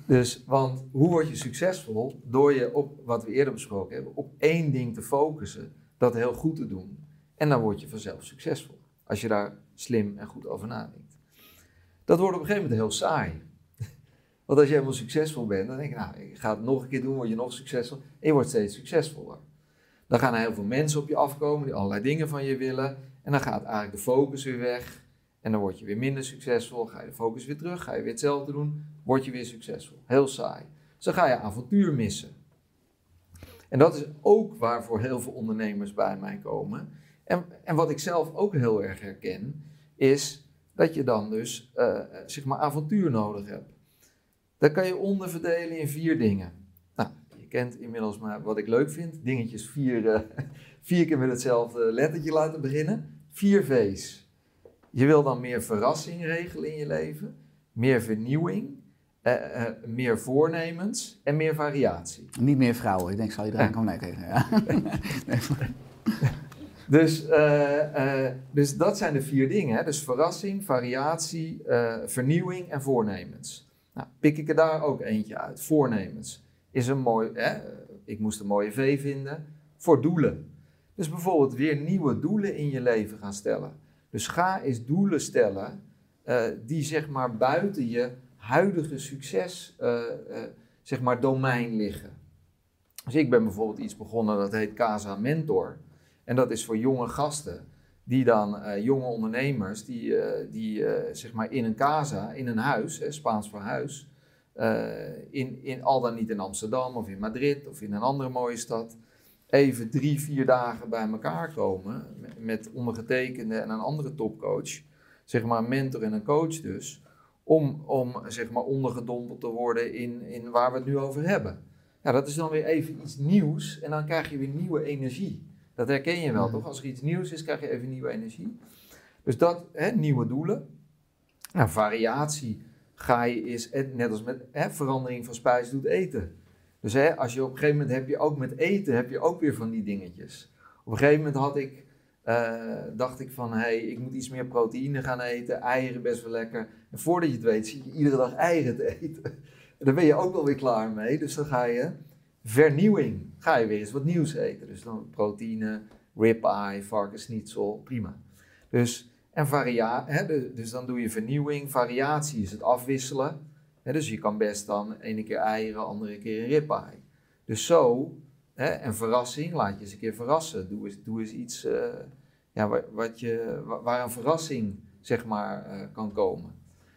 dus, want hoe word je succesvol? Door je op, wat we eerder besproken hebben, op één ding te focussen, dat heel goed te doen. En dan word je vanzelf succesvol. Als je daar slim en goed over nadenkt. Dat wordt op een gegeven moment heel saai. Want als je helemaal succesvol bent, dan denk je, nou, ik ga het nog een keer doen, word je nog succesvol. En je wordt steeds succesvoller. Dan gaan er heel veel mensen op je afkomen die allerlei dingen van je willen. En dan gaat eigenlijk de focus weer weg. En dan word je weer minder succesvol. Ga je de focus weer terug, ga je weer hetzelfde doen, word je weer succesvol. Heel saai. Dus dan ga je avontuur missen. En dat is ook waarvoor heel veel ondernemers bij mij komen. En, en wat ik zelf ook heel erg herken, is dat je dan dus eh, zeg maar avontuur nodig hebt. Dat kan je onderverdelen in vier dingen. Nou, je kent inmiddels maar wat ik leuk vind. Dingetjes vier, eh, vier keer met hetzelfde lettertje laten beginnen. Vier V's. Je wil dan meer verrassing regelen in je leven, meer vernieuwing, eh, meer voornemens en meer variatie. Niet meer vrouwen. Ik denk, zal je eraan komen? Nee, tegen. Ja. Dus, eh, eh, dus dat zijn de vier dingen. Hè? Dus verrassing, variatie, eh, vernieuwing en voornemens. Nou, pik ik er daar ook eentje uit. Voornemens is een mooi. Hè? Ik moest een mooie V vinden voor doelen. Dus bijvoorbeeld weer nieuwe doelen in je leven gaan stellen. Dus ga eens doelen stellen die zeg maar buiten je huidige succes zeg maar domein liggen. Dus ik ben bijvoorbeeld iets begonnen dat heet Casa Mentor. En dat is voor jonge gasten die dan, eh, jonge ondernemers, die, eh, die eh, zeg maar in een casa, in een huis, hè, Spaans voor huis, in, in, al dan niet in Amsterdam of in Madrid of in een andere mooie stad, even drie, vier dagen bij elkaar komen met, met ondergetekende en een andere topcoach, zeg maar een mentor en een coach dus, om, om zeg maar ondergedompeld te worden in, in waar we het nu over hebben. Ja, dat is dan weer even iets nieuws en dan krijg je weer nieuwe energie. Dat herken je wel, Mhm. toch? Als er iets nieuws is, krijg je even nieuwe energie. Dus dat, hè, nieuwe doelen. Nou, variatie ga je is, net als met hè, verandering van spijs doet eten. Dus hè, als je op een gegeven moment heb je ook met eten, heb je ook weer van die dingetjes. Op een gegeven moment had ik, eh, dacht ik van, hé, hey, ik moet iets meer proteïne gaan eten, eieren best wel lekker. En voordat je het weet, zie je iedere dag eieren te eten. En daar ben je ook wel weer klaar mee. Dus dan ga je vernieuwing, ga je weer eens wat nieuws eten. Dus dan proteïne, ribeye, varkensnietsel, prima. Dus, en varia, hè, dus dan doe je vernieuwing. Variatie is het afwisselen. Hè, dus je kan best dan ene keer eieren, andere keer ribeye. Dus zo, hè, en verrassing, laat je eens een keer verrassen. Doe eens, doe eens iets eh, ja, wa- wat je, wa- waar een verrassing zeg maar, eh, kan komen.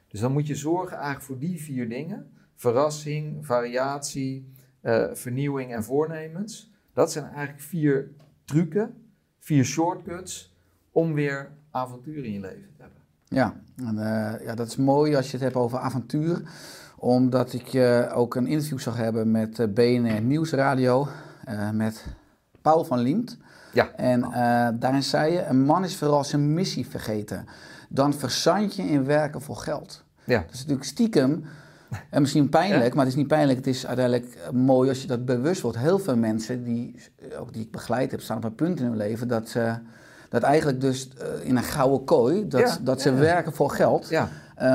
Dus dan moet je zorgen eigenlijk voor die vier dingen. Verrassing, variatie, eh, vernieuwing en voornemens. Dat zijn eigenlijk vier trucken, vier shortcuts om weer avontuur in je leven te hebben. Ja, en, eh, ja, dat is mooi als je het hebt over avontuur. Omdat ik eh, ook een interview zag hebben met BNR Nieuwsradio. met Paul van Liemt. Ja. En daarin zei je, een man is vooral zijn missie vergeten. Dan verzand je in werken voor geld. Ja. Dat is natuurlijk stiekem, en misschien pijnlijk, maar het is niet pijnlijk. Het is uiteindelijk eh, mooi als je dat bewust wordt. Heel veel mensen, die, eh, ook die ik begeleid heb, staan op een punt in hun leven dat ze... Dat eigenlijk dus eh, in een gouden kooi, dat, Ja, dat ze werken voor geld. Ja,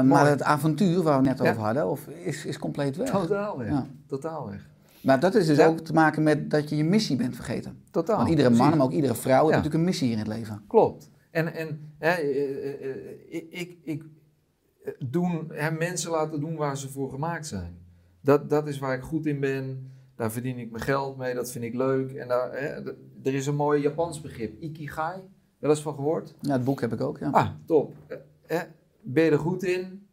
maar het avontuur waar we net over hadden, of, is, is compleet weg. totaal weg. Ja. Totaal weg. Maar dat is dus Ja. ook te maken met dat je je missie bent vergeten. Totaal. Want iedere man, maar ook iedere vrouw heeft natuurlijk een missie in het leven. Klopt. En, en hè, ik, ik, ik doen, hè, mensen laten doen waar ze voor gemaakt zijn. Dat, dat is waar ik goed in ben. Daar verdien ik mijn geld mee. Dat vind ik leuk. En daar, hè, er is een mooi Japans begrip. Ikigai. Wel eens van gehoord? Ja, het boek heb ik ook, ja. Ah, top. Eh, hè, ben je er goed in?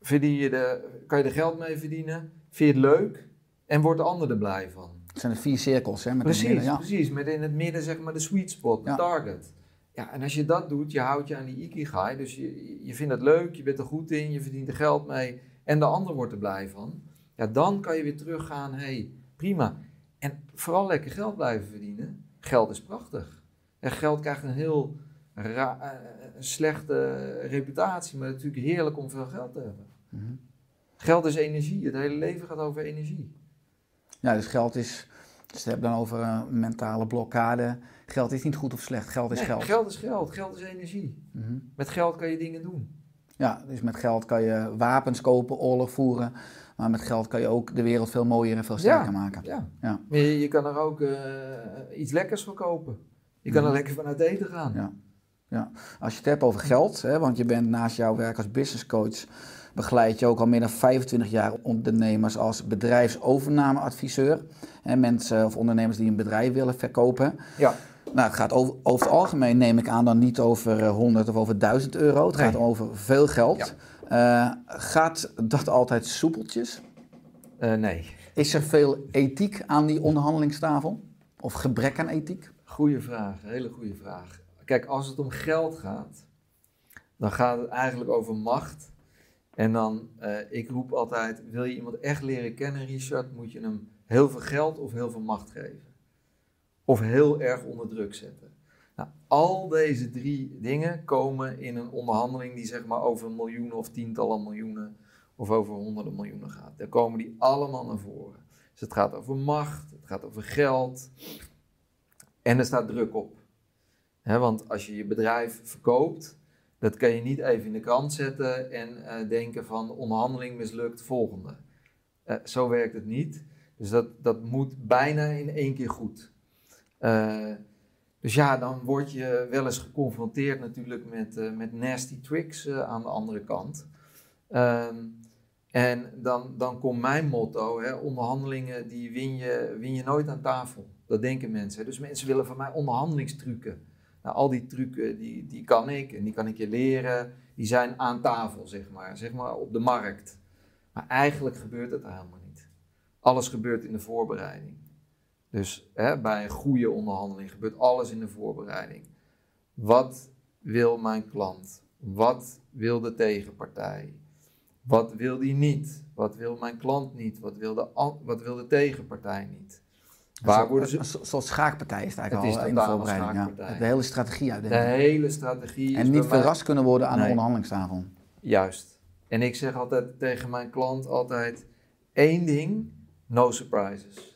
Verdien je de, kan je er geld mee verdienen? Vind je het leuk? En wordt de ander er blij van? Het zijn de vier cirkels, hè. Met Precies, midden, ja. precies. Met in het midden zeg maar de sweet spot, de Ja. target. Ja, en als je dat doet, je houdt je aan die ikigai. Dus je, je vindt het leuk, je bent er goed in, je verdient er geld mee. En de ander wordt er blij van. Ja, dan kan je weer teruggaan, hé, hey, prima. En vooral lekker geld blijven verdienen. Geld is prachtig. En geld krijgt een heel ra- eh, slechte reputatie, maar het is natuurlijk heerlijk om veel geld te hebben. Mhm. Geld is energie, het hele leven gaat over energie. Ja, dus geld is... We hebben dan over een mentale blokkade. Geld is niet goed of slecht, geld is Nee, geld. geld is geld, geld is energie. Mhm. Met geld kan je dingen doen. Ja, dus met geld kan je wapens kopen, oorlog voeren. Maar met geld kan je ook de wereld veel mooier en veel sterker maken. Ja. Ja. Je, je kan er ook eh, iets lekkers voor kopen. Je kan er Mhm. lekker van uit eten gaan. Ja. Ja. Als je het hebt over geld, hè, want je bent naast jouw werk als business coach, begeleid je ook al meer dan 25 jaar ondernemers als bedrijfsovernameadviseur. Hè, mensen of ondernemers die een bedrijf willen verkopen. Ja. Nou, het gaat over, over het algemeen, neem ik aan, dan niet over eh, 100 of over 1000 euro. Het Nee. gaat over veel geld. Eh, gaat dat altijd soepeltjes? Eh, nee. Is er veel ethiek aan die onderhandelingstafel? Of gebrek aan ethiek? Goeie vraag, hele goede vraag. Kijk, als het om geld gaat, dan gaat het eigenlijk over macht. En dan, eh, ik roep altijd, wil je iemand echt leren kennen, Richard, moet je hem heel veel geld of heel veel macht geven. Of heel erg onder druk zetten. Nou, al deze drie dingen komen in een onderhandeling die zeg maar over miljoenen of tientallen miljoenen of over honderden miljoenen gaat. Daar komen die allemaal naar voren. Dus het gaat over macht, het gaat over geld en er staat druk op. Want als je je bedrijf verkoopt, dat kan je niet even in de krant zetten en eh, denken van onderhandeling mislukt, volgende. Eh, zo werkt het niet. Dus dat, dat moet bijna in één keer goed. Eh, dus ja, dan word je wel eens geconfronteerd natuurlijk met, eh, met nasty tricks eh, aan de andere kant. Ehm, en dan, dan komt mijn motto, hè, onderhandelingen die win je, win je nooit aan tafel. Dat denken mensen. Dus mensen willen van mij onderhandelingstrucken. Nou, al die trucken, die, die kan ik en die kan ik je leren. Die zijn aan tafel, zeg maar. Zeg maar op de markt. Maar eigenlijk gebeurt het helemaal niet. Alles gebeurt in de voorbereiding. Dus hè, bij een goede onderhandeling gebeurt alles in de voorbereiding. Wat wil mijn klant? Wat wil de tegenpartij? Wat wil die niet? Wat wil mijn klant niet? Wat wil de, wat wil de tegenpartij niet? Waar worden ze... Een soort schaakpartij is het Het eigenlijk is al in de voorbereiding. Ja. De hele strategie De uitdenken. hele strategie is En niet mij- verrast kunnen worden aan de onderhandelingstafel. Juist. En ik zeg altijd tegen mijn klant altijd één ding, no surprises.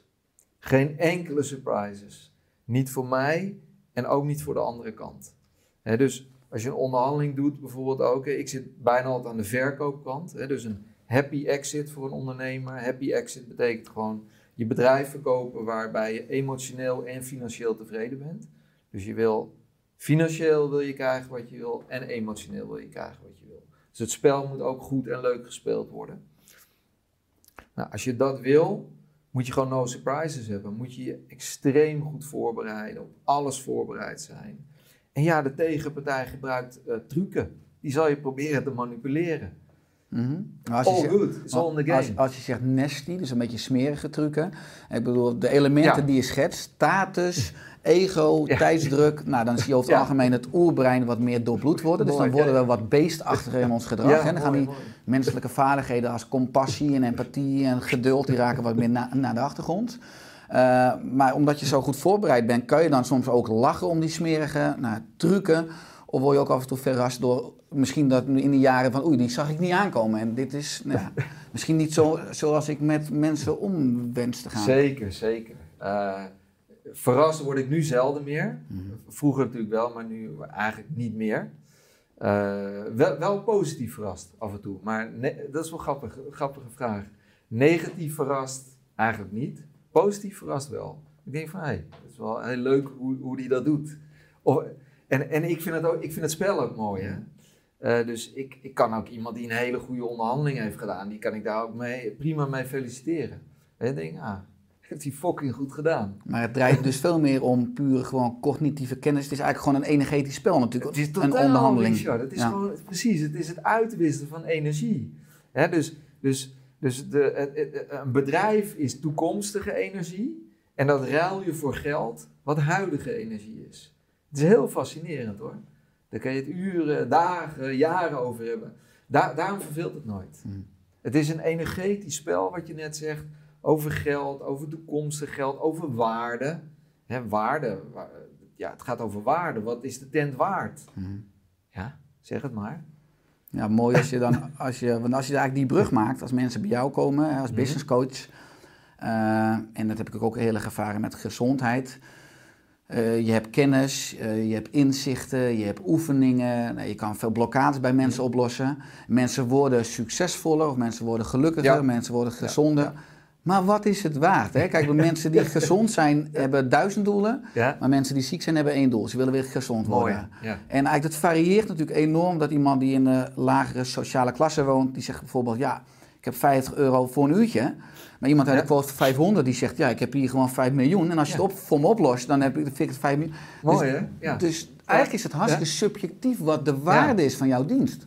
Geen enkele surprises. Niet voor mij en ook niet voor de andere kant. Dus als je een onderhandeling doet, bijvoorbeeld ook, ik zit bijna altijd aan de verkoopkant. Dus een happy exit voor een ondernemer. Happy exit betekent gewoon je bedrijf verkopen waarbij je emotioneel en financieel tevreden bent. Dus je wil financieel wil je krijgen wat je wil en emotioneel wil je krijgen wat je wil. Dus het spel moet ook goed en leuk gespeeld worden. Nou, als je dat wil, moet je gewoon no surprises hebben. Moet je je extreem goed voorbereiden, op alles voorbereid zijn. En ja, de tegenpartij gebruikt eh, trucken. Die zal je proberen te manipuleren. Mhm. Maar als je All zegt- good, it's all in the game. Als, als je zegt nasty, dus een beetje smerige trucken. Ik bedoel, de elementen Ja. die je schetst, status, ego, Ja. tijdsdruk. Nou, dan zie je over het Ja. algemeen het oerbrein wat meer doorbloed worden. Dus dan worden we wat beestachtiger in ons gedrag. en dan gaan die mooi. menselijke vaardigheden als compassie en empathie en geduld, die raken wat meer na- naar de achtergrond. Eh, maar omdat je zo goed voorbereid bent, kan je dan soms ook lachen om die smerige nou, trucken. Of word je ook af en toe verrast door misschien dat in de jaren van oei, die zag ik niet aankomen. En dit is nou, ja, misschien niet zo zoals ik met mensen om wens te gaan. Zeker, zeker. Eh, verrast word ik nu zelden meer. Mhm. Vroeger natuurlijk wel, maar nu eigenlijk niet meer. Eh, wel, wel positief verrast af en toe. Maar ne- dat is wel grappig, een grappige vraag. Negatief verrast eigenlijk niet. Positief verrast wel. Ik denk van, hé, hey, dat is wel heel leuk hoe, hoe die dat doet. Of, en en ik, vind het ook, ik vind het spel ook mooi, hè. Eh, dus ik, ik kan ook iemand die een hele goede onderhandeling heeft gedaan, die kan ik daar ook mee, prima mee feliciteren. En ik denk, ah, heeft hij fucking goed gedaan. Maar het draait dus veel meer om puur gewoon cognitieve kennis. Het is eigenlijk gewoon een energetisch spel natuurlijk. Het is een onderhandeling. Richard. Het is Ja. gewoon, precies, het is het uitwisselen van energie. Hè, dus dus, dus de, het- het- een bedrijf is toekomstige energie en dat ruil je voor geld wat huidige energie is. Het is heel fascinerend hoor. Daar kan je het uren, dagen, jaren over hebben. Daar, daarom verveelt het nooit. Hmm. Het is een energetisch spel wat je net zegt over geld, over toekomstig geld, over waarde. Hè, waarde, wa- ja, het gaat over waarde. Wat is de tent waard? Mhm. Ja, zeg het maar. Ja, mooi als je dan, als je, want als je eigenlijk die brug maakt, als mensen bij jou komen als Mhm. business coach, eh, en dat heb ik ook heel erg ervaren met gezondheid. Eh, je hebt kennis, eh, je hebt inzichten, je hebt oefeningen. Nou, je kan veel blokkades bij mensen oplossen. Mensen worden succesvoller of mensen worden gelukkiger, Ja. mensen worden gezonder. Maar wat is het waard? Hè? Kijk, de mensen die gezond zijn, hebben duizend doelen. Ja, Maar mensen die ziek zijn, hebben één doel. Ze willen weer gezond worden. Ja. En eigenlijk, dat varieert natuurlijk enorm. Dat iemand die in een lagere sociale klasse woont, die zegt bijvoorbeeld, ja, ik heb 50 euro voor een uurtje. Maar iemand uit de quote 500, die zegt, ja, ik heb hier gewoon 5 miljoen. En als je het op, voor me oplost, dan heb ik, dan vind ik het 5 miljoen. Mooi dus, hè? Ja. Dus eigenlijk is het hartstikke subjectief wat de waarde is van jouw dienst.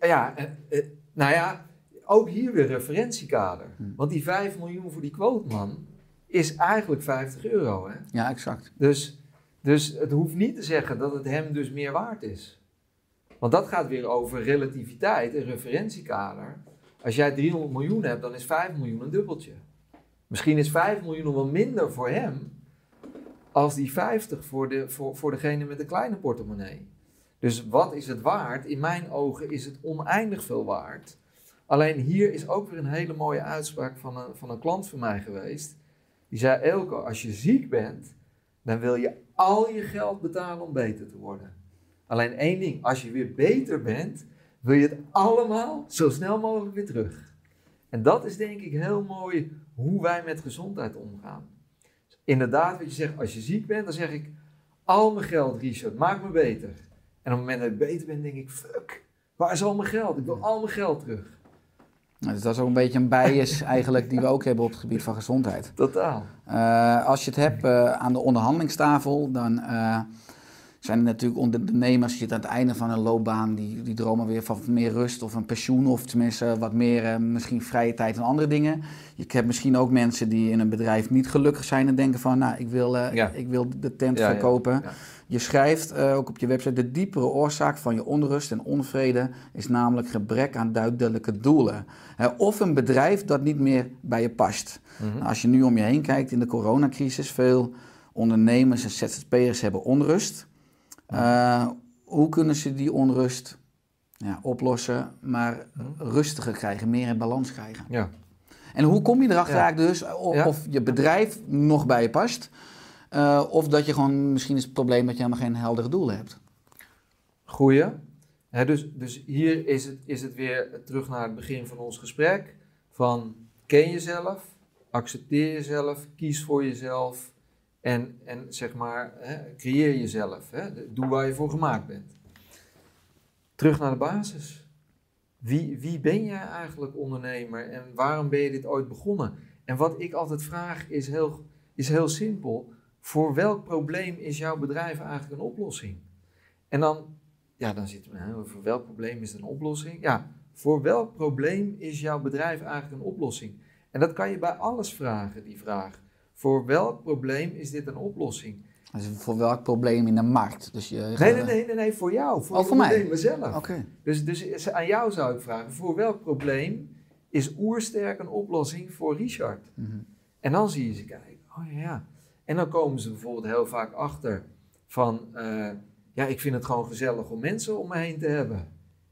Ja, eh, eh, nou ja, ook hier weer referentiekader. Hm. Want die 5 miljoen voor die quoteman is eigenlijk 50 euro. Hè? Ja, exact. Dus, dus het hoeft niet te zeggen dat het hem dus meer waard is. Want dat gaat weer over relativiteit en referentiekader. Als jij 300 miljoen hebt, dan is 5 miljoen een dubbeltje. Misschien is 5 miljoen nog wel minder voor hem als die 50 voor, de, voor, voor degene met de kleine portemonnee. Dus wat is het waard? In mijn ogen is het oneindig veel waard. Alleen hier is ook weer een hele mooie uitspraak van een, van een klant van mij geweest. Die zei, Elko, als je ziek bent, dan wil je al je geld betalen om beter te worden. Alleen één ding, als je weer beter bent, wil je het allemaal zo snel mogelijk weer terug. En dat is denk ik heel mooi hoe wij met gezondheid omgaan. Inderdaad, wat je zegt, als je ziek bent, dan zeg ik, al mijn geld, Richard, maak me beter. En op het moment dat ik beter ben, denk ik, fuck, waar is al mijn geld? Ik wil al mijn geld terug. Nou, dus dat is ook een beetje een bias eigenlijk die we ook hebben op het gebied van gezondheid. Totaal. Eh, als je het hebt eh, aan de onderhandelingstafel, dan eh, zijn er natuurlijk ondernemers die aan het einde van een loopbaan, die, die dromen weer van meer rust of een pensioen of tenminste wat meer eh, misschien vrije tijd en andere dingen. Je hebt misschien ook mensen die in een bedrijf niet gelukkig zijn en denken van, nou, ik wil, eh, Ja. ik wil de tent Ja, verkopen. ja. Je schrijft eh, ook op je website, de diepere oorzaak van je onrust en onvrede is namelijk gebrek aan duidelijke doelen. Hè, of een bedrijf dat niet meer bij je past. Mhm. Nou, als je nu om je heen kijkt in de coronacrisis, veel ondernemers en ZZP'ers hebben onrust. Eh, hoe kunnen ze die onrust ja, oplossen, maar rustiger krijgen, meer in balans krijgen? Ja. En hoe kom je erachter Ja. eigenlijk dus of, of je bedrijf nog bij je past? eh, of dat je gewoon, misschien is het probleem dat je helemaal geen heldere doelen hebt. Goeie. Dus, dus hier is het, is het weer terug naar het begin van ons gesprek. Van ken jezelf, accepteer jezelf, kies voor jezelf en, en zeg maar, hè, creëer jezelf. Hè, doe waar je voor gemaakt bent. Terug naar de basis. Wie, wie ben jij eigenlijk ondernemer en waarom ben je dit ooit begonnen? En wat ik altijd vraag is heel, is heel simpel. Voor welk probleem is jouw bedrijf eigenlijk een oplossing? En dan ja, dan zitten we, voor welk probleem is het een oplossing? Ja, voor welk probleem is jouw bedrijf eigenlijk een oplossing? En dat kan je bij alles vragen, die vraag. Voor welk probleem is dit een oplossing? Dus voor welk probleem in de markt? Dus je Nee, nee, nee, nee, nee voor jou, voor Oh, voor mij? ondernemer zelf. Oké. Dus, dus aan jou zou ik vragen, voor welk probleem is Oersterk een oplossing voor Richard? Mhm. En dan zie je ze kijken, oh ja, ja. En dan komen ze bijvoorbeeld heel vaak achter van, eh, ja, ik vind het gewoon gezellig om mensen om me heen te hebben.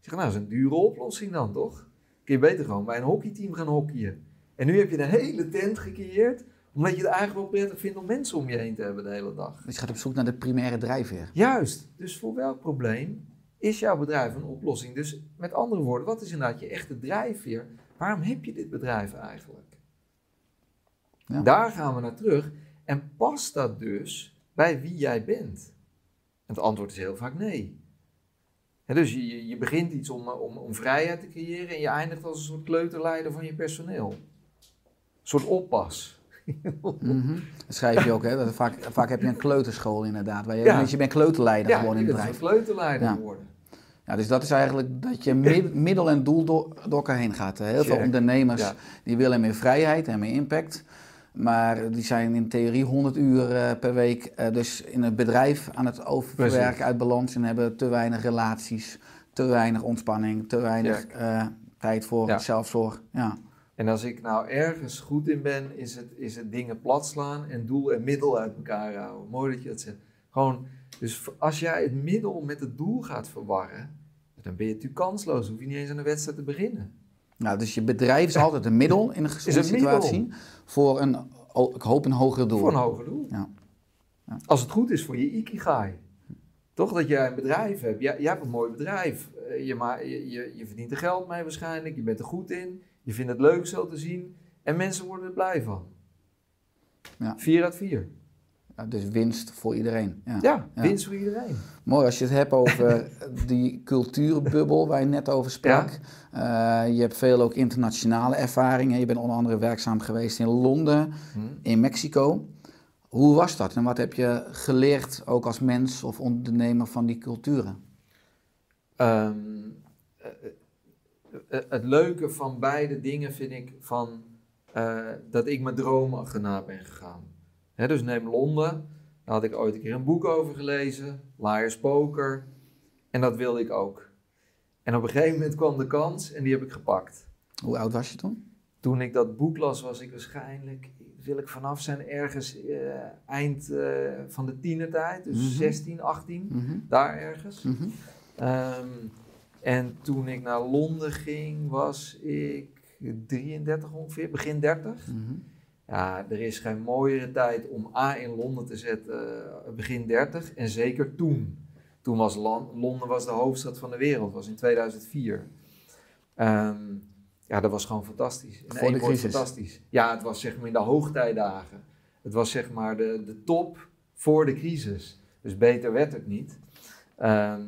Ik zeg, nou, dat is een dure oplossing dan, toch? Kun je beter gewoon bij een hockeyteam gaan hockeyen. En nu heb je een hele tent gecreëerd, omdat je het eigenlijk wel prettig vindt om mensen om je heen te hebben de hele dag. Dus je gaat op zoek naar de primaire drijfveer. Juist, dus voor welk probleem is jouw bedrijf een oplossing? Dus met andere woorden, wat is inderdaad je echte drijfveer? Waarom heb je dit bedrijf eigenlijk? Ja. Daar gaan we naar terug. En past dat dus bij wie jij bent? En het antwoord is heel vaak nee. Dus je- je, je begint iets om, eh, om, om vrijheid te creëren en je eindigt als een soort kleuterleider van je personeel. Een soort oppas. Mhm. Dat schrijf je ook, hè? Dat vaak, vaak heb je een kleuterschool inderdaad. Waar je, Ja. dus je bent kleuterleider Ja, gewoon je in het bedrijf. kleuterleider Ja. geworden. Ja, dus dat is eigenlijk dat je mid- middel en doel door, door elkaar heen gaat. Heel veel ondernemers Ja. die willen meer vrijheid en meer impact. Maar die zijn in theorie 100 uur eh, per week eh, dus in het bedrijf aan het overwerken Precies. uit balans. En hebben te weinig relaties, te weinig ontspanning, te weinig eh, tijd voor Ja. zelfzorg. Ja. En als ik nou ergens goed in ben, is het, is het dingen plat slaan en doel en middel uit elkaar houden. Mooi dat je dat zegt. Gewoon, dus als jij het middel met het doel gaat verwarren, dan ben je natuurlijk kansloos. hoef je niet eens aan de wedstrijd te beginnen. Nou, dus je bedrijf is altijd een middel in een gezonde een middel. situatie voor een, oh, ik hoop een hoger doel. Voor een hoger doel. Ja. Ja. Als het goed is voor je ikigai. Toch dat jij een bedrijf hebt. Jij, jij hebt een mooi bedrijf. Eh, je, je, je verdient er geld mee waarschijnlijk. Je bent er goed in. Je vindt het leuk zo te zien. En mensen worden er blij van. Ja. 4 uit 4. Ja, dus winst voor iedereen. Ja. Ja, winst voor iedereen. Mooi als je het hebt over die cultuurbubbel waar je net over sprak. Eh, je hebt veel ook internationale ervaringen. Je bent onder andere werkzaam geweest in Londen, Hm. in Mexico. Hoe was dat en wat heb je geleerd ook als mens of ondernemer van die culturen? Ehm, eh, eh, het leuke van beide dingen vind ik van, eh, dat ik mijn dromen achterna ben gegaan. Dus neem Londen, daar had ik ooit een keer een boek over gelezen, Liar's Poker, en dat wilde ik ook. En op een gegeven moment kwam de kans en die heb ik gepakt. Hoe oud was je toen? Toen ik dat boek las, was ik waarschijnlijk, wil ik vanaf zijn, ergens eh, eind eh, van de tienertijd, dus Mhm. 16, 18, Mhm. daar ergens. Mhm. Ehm, en toen ik naar Londen ging, was ik 33 ongeveer, begin 30. Mhm. Ja, er is geen mooiere tijd om A in Londen te zetten, eh, begin 30. En zeker toen. Toen was Londen was de hoofdstad van de wereld, was in 2004. Ehm, ja, dat was gewoon fantastisch. In Voor de crisis. fantastisch. Ja, het was zeg maar in de hoogtijdagen. Het was zeg maar de, de top voor de crisis. Dus beter werd het niet. Ehm,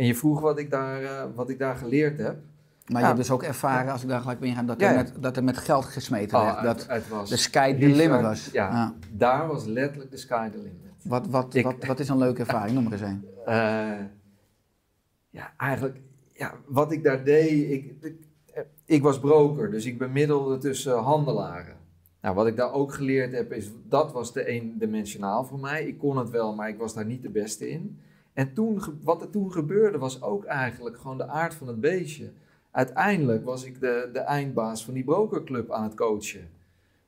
en je vroeg wat ik daar, eh, wat ik daar geleerd heb. Maar je hebt dus ook ervaren, als ik daar gelijk ben ingaan, dat, Ja, er met, dat er met geld gesmeten Oh, werd. dat was de sky the limit was. Ja, daar was letterlijk de sky the limit. Wat, wat, Ik- wat, wat is een leuke ervaring? Noem maar eens een. Eh, ja, eigenlijk, ja, wat ik daar deed, ik, ik, ik was broker, dus ik bemiddelde tussen handelaren. Nou, wat ik daar ook geleerd heb, is dat was te eendimensionaal voor mij. Ik kon het wel, maar ik was daar niet de beste in. En toen, wat er toen gebeurde, was ook eigenlijk gewoon de aard van het beestje. Uiteindelijk was ik de, de eindbaas van die brokerclub aan het coachen.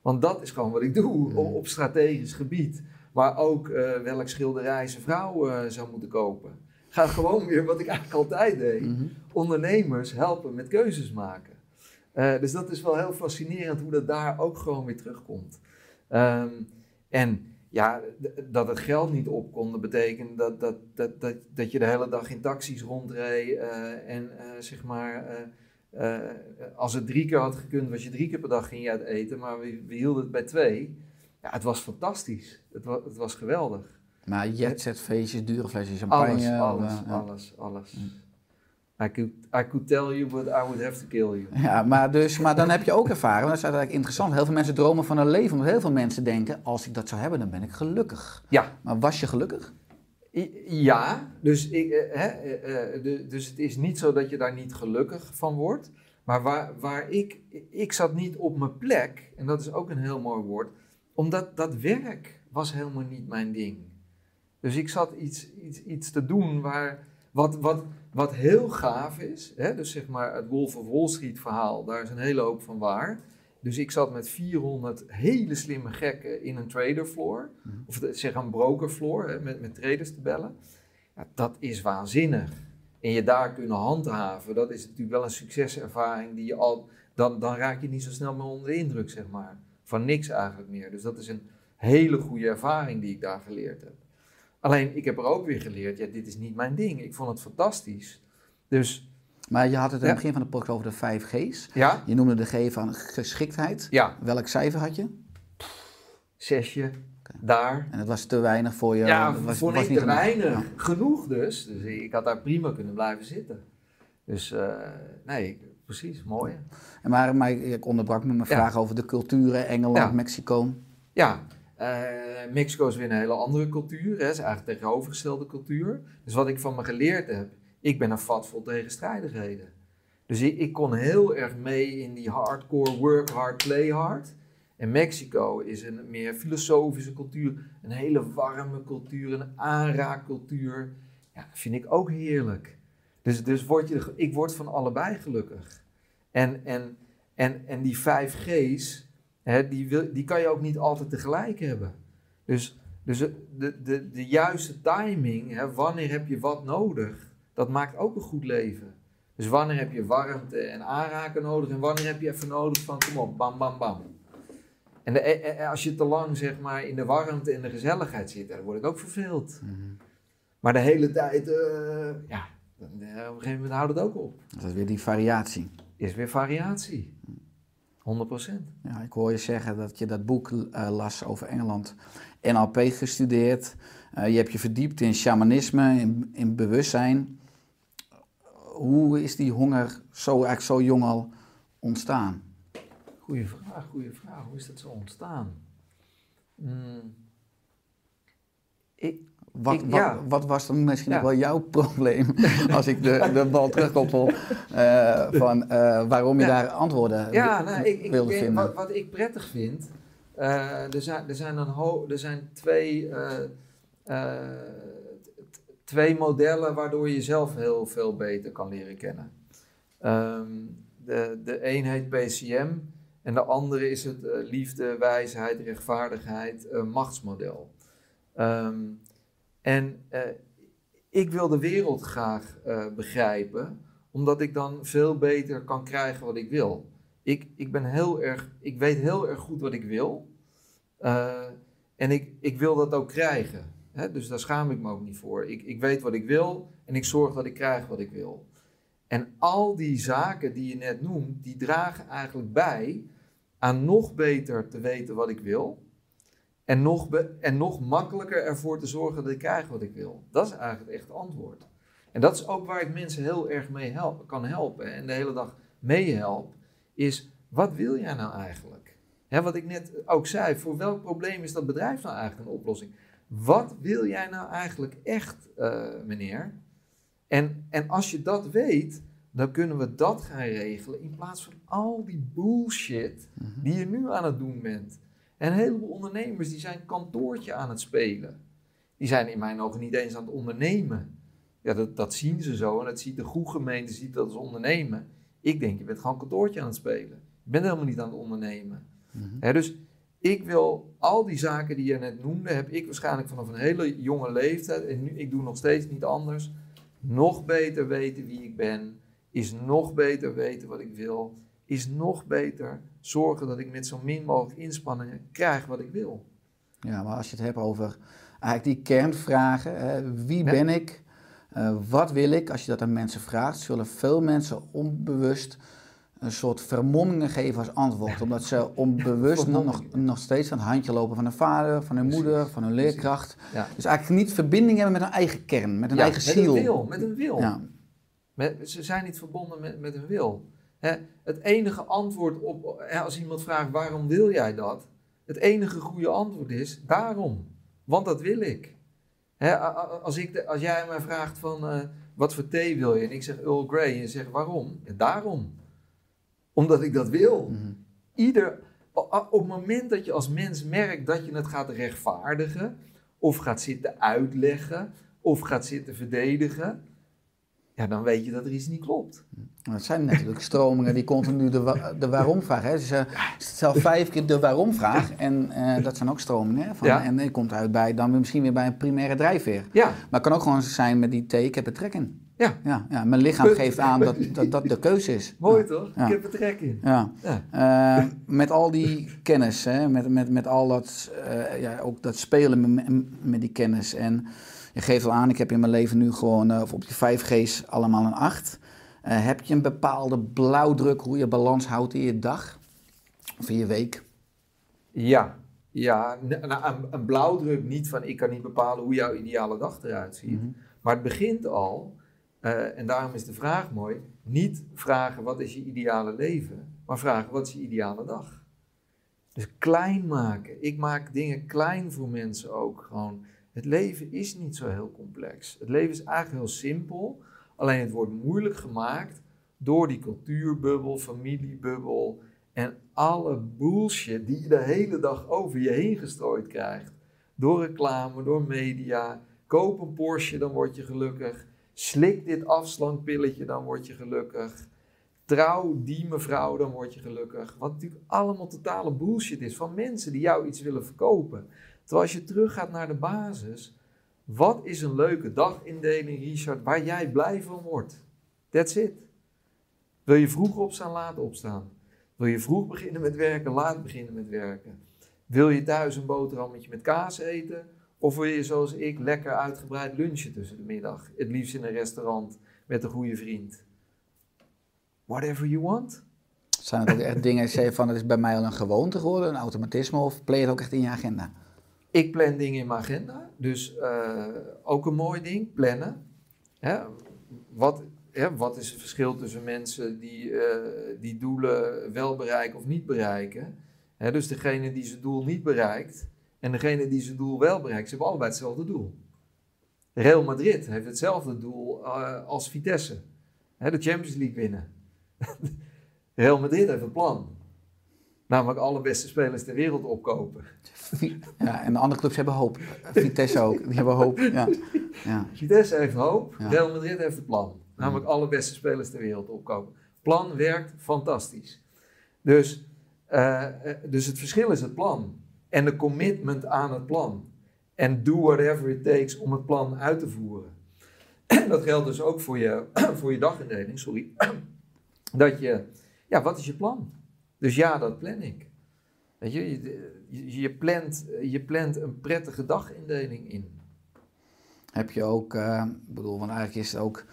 Want dat is gewoon wat ik doe op, strategisch gebied. Maar ook eh, welk schilderij zijn vrouw eh, zou moeten kopen. Gaat gewoon weer wat ik eigenlijk altijd deed. Mhm. Ondernemers helpen met keuzes maken. Eh, dus dat is wel heel fascinerend hoe dat daar ook gewoon weer terugkomt. Ehm, en ja, dat het geld niet op kon, dat betekent dat, dat, dat, dat, dat je de hele dag in taxis rondreed. eh, en eh, zeg maar, eh, als het drie keer had gekund, was je drie keer per dag ging je uit eten. Maar we, we hielden het bij twee. Ja, het was fantastisch. Het was, het was geweldig. Maar jetset feestjes, dure flesjes champagne. Alles, alles, alles, alles. I could, I could tell you, but I would have to kill you. Ja, maar, dus, maar dan heb je ook ervaren, dat is eigenlijk interessant. Heel veel mensen dromen van een leven, omdat heel veel mensen denken, als ik dat zou hebben, dan ben ik gelukkig. Ja, Maar was je gelukkig? Ja dus, ik, eh, hè, eh, eh, dus het is niet zo dat je daar niet gelukkig van wordt. Maar waar, waar ik, ik zat niet op mijn plek, en dat is ook een heel mooi woord, omdat dat werk was helemaal niet mijn ding. Dus ik zat iets, iets, iets te doen waar, wat, wat, wat heel gaaf is. Hè? Dus zeg maar het Wolf of Wall Street verhaal, daar is een hele hoop van waar. Dus ik zat met 400 hele slimme gekken in een trader floor. Of de- zeg een broker floor, hè, met, met traders te bellen. Ja, dat is waanzinnig. En je daar kunnen handhaven, dat is natuurlijk wel een succeservaring die je al... Dan, dan raak je niet zo snel meer onder de indruk, zeg maar. Van niks eigenlijk meer. Dus dat is een hele goede ervaring die ik daar geleerd heb. Alleen, ik heb er ook weer geleerd, ja, dit is niet mijn ding. Ik vond het fantastisch. Dus, Maar je had het in Ja. het begin van de podcast over de vijf G's. ja, Je noemde de G van geschiktheid. ja, Welk cijfer had je? zesje, daar. En het was te weinig voor je. Ja, was, vond was ik niet te genoeg. weinig. Ja. Genoeg dus. Dus ik had daar prima kunnen blijven zitten. Dus eh, nee, precies, mooi. En Maar, maar ik onderbrak me mijn vraag over de culturen, Engeland. Mexico. Ja, Mexico is weer een hele andere cultuur. Hè. Het is eigenlijk een tegenovergestelde cultuur. Dus wat ik van me geleerd heb, ik ben een vat vol tegenstrijdigheden. Dus ik, kon heel erg mee in die hardcore work hard, play hard. En Mexico is een meer filosofische cultuur, een hele warme cultuur, een aanraakcultuur. Ja, vind ik ook heerlijk. Dus, dus word je, ik word van allebei gelukkig. En, en, en, en die vijf G's, hè, die, wil, die kan je ook niet altijd tegelijk hebben. Dus, dus de, de, de, juiste timing, hè, wanneer heb je wat nodig, dat maakt ook een goed leven. Dus wanneer heb je warmte en aanraken nodig en wanneer heb je even nodig van kom op, bam, bam, bam. En de, eh, eh, als je te lang zeg maar in de warmte en de gezelligheid zit, dan word ik ook verveeld. Maar de hele tijd, eh, ja, eh, op een gegeven moment houdt het ook op. Dat is weer die variatie. Is weer variatie. 100%. Ja, ik hoor je zeggen dat je dat boek eh, las over Engeland. NLP gestudeerd. Eh, je hebt je verdiept in shamanisme, in, in bewustzijn. Hoe is die honger zo, eigenlijk zo jong al ontstaan? Goeie vraag, goede vraag. Hoe is dat zo ontstaan? Hmm. Ik, Wat, Ik- wat, ja. wat was dan misschien Ja. wel jouw probleem als ik de, de bal terugkoppel eh, van eh, waarom je Ja. daar antwoorden Ja, nou, ik, ik, wilde vinden? wat, wat ik prettig vind, eh, er, zijn, er, zijn een er zijn twee, twee modellen waardoor je jezelf heel veel beter kan leren kennen. Ehm, de, de een heet PCM en de andere is het liefde, wijsheid, rechtvaardigheid, machtsmodel. Ehm, en eh, ik wil de wereld graag eh, begrijpen, omdat ik dan veel beter kan krijgen wat ik wil. Ik, ik, ben heel erg, ik weet heel erg goed wat ik wil. Eh, en ik, ik wil dat ook krijgen. Hè? Dus daar schaam ik me ook niet voor. Ik, ik weet wat ik wil en ik zorg dat ik krijg wat ik wil. En al die zaken die je net noemt, die dragen eigenlijk bij aan nog beter te weten wat ik wil. En nog, en nog makkelijker ervoor te zorgen dat ik krijg wat ik wil. Dat is eigenlijk het echte antwoord. En dat is ook waar ik mensen heel erg mee help, kan helpen en de hele dag meehelp, is wat wil jij nou eigenlijk? Wat ik net ook zei, voor welk probleem is dat bedrijf nou eigenlijk een oplossing? Wat wil jij nou eigenlijk echt, eh, meneer? En, en als je dat weet, dan kunnen we dat gaan regelen in plaats van al die bullshit die je nu aan het doen bent. En een heleboel ondernemers die zijn kantoortje aan het spelen. Die zijn in mijn ogen niet eens aan het ondernemen. Ja, dat, dat zien ze zo en dat ziet de goede gemeente ziet dat als ondernemen. Ik denk, je bent gewoon kantoortje aan het spelen. Je bent helemaal niet aan het ondernemen. Hè, dus ik wil al die zaken die je net noemde, heb ik waarschijnlijk vanaf een hele jonge leeftijd, en nu, ik doe nog steeds niet anders, nog beter weten wie ik ben, is nog beter weten wat ik wil, is nog beter zorgen dat ik met zo min mogelijk inspanningen krijg wat ik wil. Ja, maar als je het hebt over eigenlijk die kernvragen, hè, wie Ja. ben ik, Eh, wat wil ik, als je dat aan mensen vraagt, zullen veel mensen onbewust een soort vermommingen geven als antwoord. Omdat ze onbewust nog, nog, steeds aan het handje lopen van hun vader, van hun Precies, moeder, van hun leerkracht. Dus eigenlijk niet verbinding hebben met hun eigen kern, met hun eigen met ziel. een wil, met een wil. Met- ze zijn niet verbonden met, met een wil. Hè, het enige antwoord op, als iemand vraagt waarom wil jij dat? Het enige goede antwoord is daarom. Want dat wil ik. Hè, als, ik de- als jij mij vraagt van eh, wat voor thee wil je? En ik zeg Earl Grey en je zegt waarom? Ja, daarom. Omdat ik dat wil. Mhm. Ieder, op het moment dat je als mens merkt dat je het gaat rechtvaardigen, of gaat zitten uitleggen, of gaat zitten verdedigen, ja, dan weet je dat er iets niet klopt. Het zijn natuurlijk stromingen die continu de, wa- de waarom-vraag. Hè? Dus, eh, stel vijf keer de waarom-vraag. En eh, dat zijn ook stromingen. Hè? Van, Ja. En je komt uit bij, dan misschien weer bij een primaire drijfveer. Ja, Maar het kan ook gewoon zijn met die thee, ik heb er trek in. ja. Ja, ja, mijn lichaam geeft aan dat, dat dat de keuze is. mooi toch? Ik heb er trek in. Ja. Ja. Eh, met al die kennis, hè, met, met, met al dat, eh, ja, ook dat spelen met, met die kennis. En je geeft al aan, ik heb in mijn leven nu gewoon eh, op die 5G's allemaal een 8. Eh, heb je een bepaalde blauwdruk hoe je balans houdt in je dag? Of in je week? Ja, ja. nou, een, een blauwdruk niet van ik kan niet bepalen hoe jouw ideale dag eruit ziet. Mhm. Maar het begint al, eh, en daarom is de vraag mooi, niet vragen wat is je ideale leven, maar vragen wat is je ideale dag. Dus klein maken. Ik maak dingen klein voor mensen ook gewoon. Het leven is niet zo heel complex. Het leven is eigenlijk heel simpel, alleen het wordt moeilijk gemaakt door die cultuurbubbel, familiebubbel en alle bullshit die je de hele dag over je heen gestrooid krijgt. Door reclame, door media. Koop een Porsche, dan word je gelukkig. Slik dit afslankpilletje, dan word je gelukkig. Trouw die mevrouw, dan word je gelukkig. Wat natuurlijk allemaal totale bullshit is van mensen die jou iets willen verkopen. Terwijl als je teruggaat naar de basis. Wat is een leuke dagindeling, Richard, waar jij blij van wordt? That's it. Wil je vroeg opstaan, laat opstaan. Wil je vroeg beginnen met werken, laat beginnen met werken. Wil je thuis een boterhammetje met kaas eten? Of wil je zoals ik lekker uitgebreid lunchen tussen de middag? Het liefst in een restaurant met een goede vriend. Whatever you want. Zijn het ook echt dingen, van het is bij mij al een gewoonte geworden, een automatisme, of play het ook echt in je agenda? Ik plan dingen in mijn agenda. Dus eh, ook een mooi ding, plannen. Hè? Wat, hè, wat is het verschil tussen mensen die, eh, die doelen wel bereiken of niet bereiken? Hè, dus degene die zijn doel niet bereikt en degene die zijn doel wel bereikt, ze hebben allebei hetzelfde doel. Real Madrid heeft hetzelfde doel eh, als Vitesse. Hè, de Champions League winnen. Real Madrid heeft een plan. Namelijk alle beste spelers ter wereld opkopen. Ja, en de andere clubs hebben hoop. Vitesse ook, die hebben hoop. Ja. Ja. Vitesse heeft hoop, Ja. Real Madrid heeft een plan. Namelijk alle beste spelers ter wereld opkopen. Plan werkt fantastisch. Dus, eh, eh, dus het verschil is het plan. En de commitment aan het plan. En do whatever it takes om het plan uit te voeren. Dat geldt dus ook voor je, voor je dagindeling, sorry. Dat je, ja, wat is je plan? Dus ja, dat plan ik. Weet je, je, je, plant, je plant een prettige dagindeling in. Heb je ook, eh, ik bedoel, want eigenlijk is het ook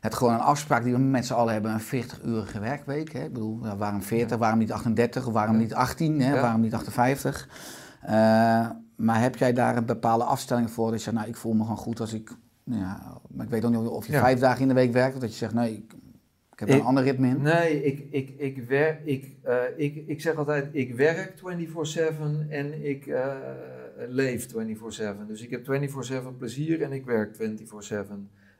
het gewoon een afspraak die we met z'n allen hebben, een 40-urige werkweek. Hè? Ik bedoel, waarom 40, waarom niet 38, of waarom Ja. niet 18, hè? Ja. waarom niet 58? Eh, maar heb jij daar een bepaalde afstelling voor? Dat je zegt, nou, ik voel me gewoon goed als ik, nou ja, maar ik weet ook niet of je vijf dagen in de week werkt, of dat je zegt, nee, ik, ik heb een ander ritme in. Nee, ik, ik, ik, wer, ik, eh, ik, ik zeg altijd, ik werk 24-7 en ik eh, leef 24-7. Dus ik heb 24-7 plezier en ik werk 24-7.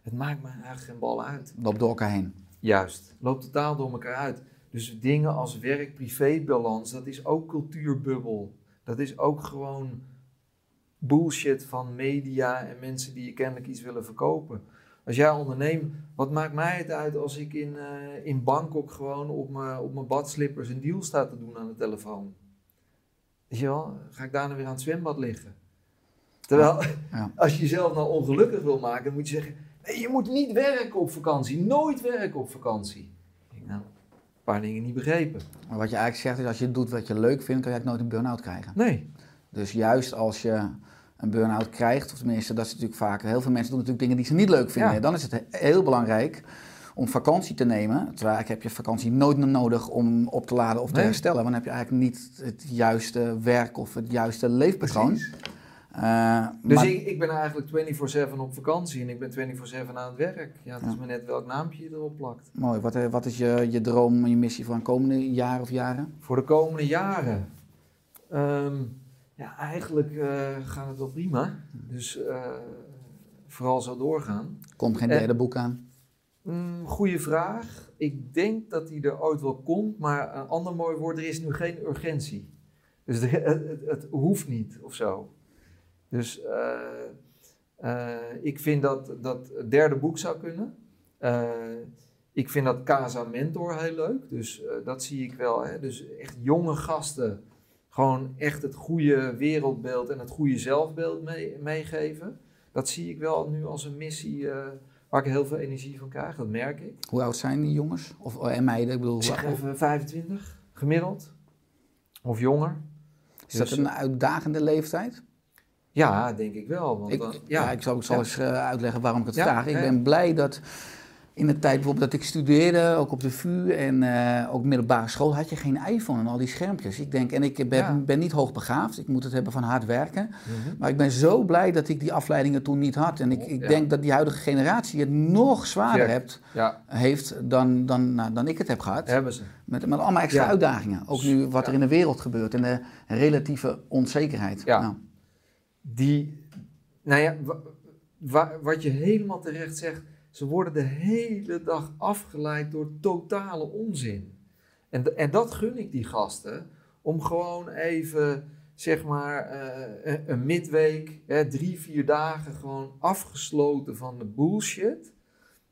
Het maakt me eigenlijk geen bal uit. Loopt door elkaar heen. Juist, loopt totaal door elkaar uit. Dus dingen als werk-privé-balans, dat is ook cultuurbubbel. Dat is ook gewoon bullshit van media en mensen die je kennelijk iets willen verkopen. Als jij onderneemt, wat maakt mij het uit als ik in, eh, in Bangkok gewoon op mijn op mijn badslippers een deal sta te doen aan de telefoon? Weet je wel, ga ik daarna weer aan het zwembad liggen? Terwijl, Ja. als je jezelf nou ongelukkig wil maken, dan moet je zeggen, nee, je moet niet werken op vakantie, nooit werken op vakantie. Ik denk, nou, een paar dingen niet begrepen. Maar wat je eigenlijk zegt is, als je doet wat je leuk vindt, kan je eigenlijk nooit een burn-out krijgen. Nee, Dus juist als je een burn-out krijgt, of tenminste dat is natuurlijk vaak, heel veel mensen doen natuurlijk dingen die ze niet leuk vinden. Ja. Dan is het he- heel belangrijk om vakantie te nemen. Terwijl eigenlijk heb je vakantie nooit meer nodig om op te laden of te Nee. herstellen. Want dan heb je eigenlijk niet het juiste werk of het juiste leefpatroon. Eh, Dus maar- ik, ik ben eigenlijk 24-7 op vakantie en ik ben 24-7 aan het werk. Ja, het is maar net welk naampje je erop plakt. Mooi. Wat, eh, wat is je, je droom en je missie voor een komende jaar of jaren? Voor de komende jaren. Ehm, ja, eigenlijk eh, gaat het wel prima. Dus eh, vooral zo doorgaan. Komt geen derde boek aan? Mm, goeie vraag. Ik denk dat die er ooit wel komt, maar een ander mooi woord, er is nu geen urgentie. Dus de- het, het, hoeft niet of zo. Dus eh, ik vind dat dat het derde boek zou kunnen. Ik vind dat Casa Mentor heel leuk, dus dat zie ik wel. Hè? Dus echt jonge gasten, gewoon echt het goede wereldbeeld en het goede zelfbeeld mee- meegeven. Dat zie ik wel nu als een missie eh, waar ik heel veel energie van krijg, dat merk ik. Hoe oud zijn die jongens? Of, oh, en meiden? Ik bedoel, zeg even 25, gemiddeld. Of jonger. is dat Dus, een uitdagende leeftijd? Ja, denk ik wel. Want Ik, dan, ja. ja, ik zal, ik zal Ja. eens eh, uitleggen waarom ik het Ja, vraag. Ik ben blij dat in de tijd bijvoorbeeld dat ik studeerde, ook op de VU en eh, ook middelbare school, had je geen iPhone en al die schermpjes. Ik denk, en ik ben, Ja. ben niet hoogbegaafd, ik moet het hebben van hard werken. Mhm. Maar ik ben zo blij dat ik die afleidingen toen niet had. En ik, ik Ja. denk dat die huidige generatie het nog zwaarder hebt, ja, heeft dan, dan, nou, dan ik het heb gehad. hebben ze. Met, met allemaal extra uitdagingen. Ook nu wat er in de wereld gebeurt en de relatieve onzekerheid. Ja. Nou, Die, nou ja, wa- wa- wat je helemaal terecht zegt, ze worden de hele dag afgeleid door totale onzin. En, en dat gun ik die gasten, om gewoon even, zeg maar, eh, een- een midweek, hè, drie, vier dagen, gewoon afgesloten van de bullshit.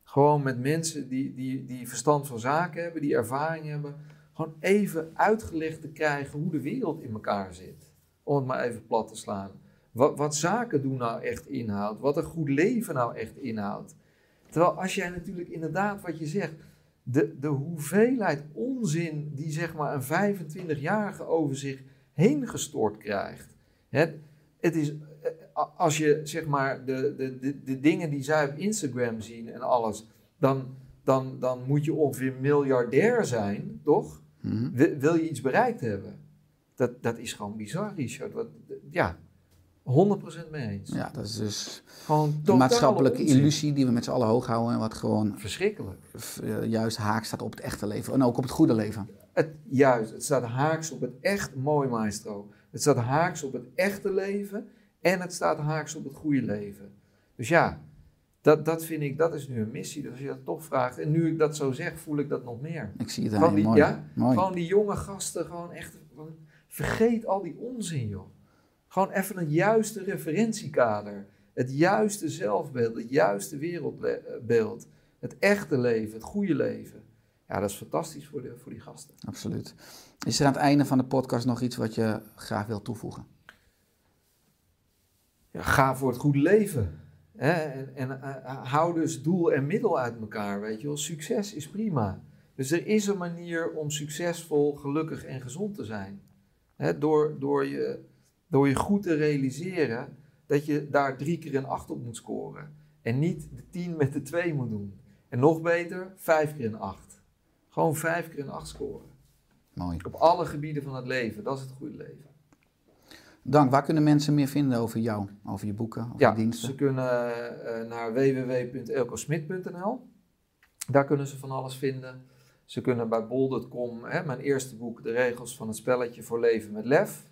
Gewoon met mensen die, die, die verstand van zaken hebben, die ervaring hebben. Gewoon even uitgelegd te krijgen hoe de wereld in elkaar zit. Om het maar even plat te slaan. Wat, wat zaken doen nou echt inhoudt. Wat een goed leven nou echt inhoudt. Terwijl als jij natuurlijk inderdaad wat je zegt. De, de hoeveelheid onzin die zeg maar een 25-jarige over zich heen gestort krijgt. Het, het is, eh, als je zeg maar de, de, de, de dingen die zij op Instagram zien en alles. Dan, dan, dan moet je ongeveer miljardair zijn, toch? Mhm. Wil, wil je iets bereikt hebben? Dat, dat is gewoon bizar, Richard. Wat, ja, 100% mee eens. Ja, dat is dus Gewoon de maatschappelijke onzin. illusie die we met z'n allen hoog houden en wat gewoon Verschrikkelijk. eh, juist haak staat op het echte leven en ook op het goede leven. Het, juist, het staat haaks op het echt mooi maestro. Het staat haaks op het echte leven en het staat haaks op het goede leven. Dus ja, dat, dat vind ik, dat is nu een missie. Dus als je dat toch vraagt, en nu ik dat zo zeg, voel ik dat nog meer. Ik zie het aan die, Mooi. ja, Mooi. gewoon die jonge gasten, gewoon echt, gewoon, vergeet al die onzin joh. Gewoon even een juiste referentiekader. Het juiste zelfbeeld, het juiste wereldbeeld. Het echte leven, het goede leven. Ja, dat is fantastisch voor, de, voor die gasten. Absoluut. Is er aan het einde van de podcast nog iets wat je graag wilt toevoegen? Ja, ga voor het goede leven. Hè? En, en eh, hou dus doel en middel uit elkaar, weet je wel. Succes is prima. Dus er is een manier om succesvol, gelukkig en gezond te zijn. Hè? Door, door, je, door je goed te realiseren dat je daar drie keer een acht op moet scoren. En niet de tien met de twee moet doen. En nog beter, vijf keer een acht. Gewoon vijf keer een acht scoren. Mooi. Op alle gebieden van het leven. Dat is het goede leven. Dank. Waar kunnen mensen meer vinden over jou, over je boeken, over Ja, je diensten? ze kunnen eh, naar www.elkosmit.nl. Daar kunnen ze van alles vinden. Ze kunnen bij bol.com, hè, mijn eerste boek, De regels van het spelletje voor leven met lef.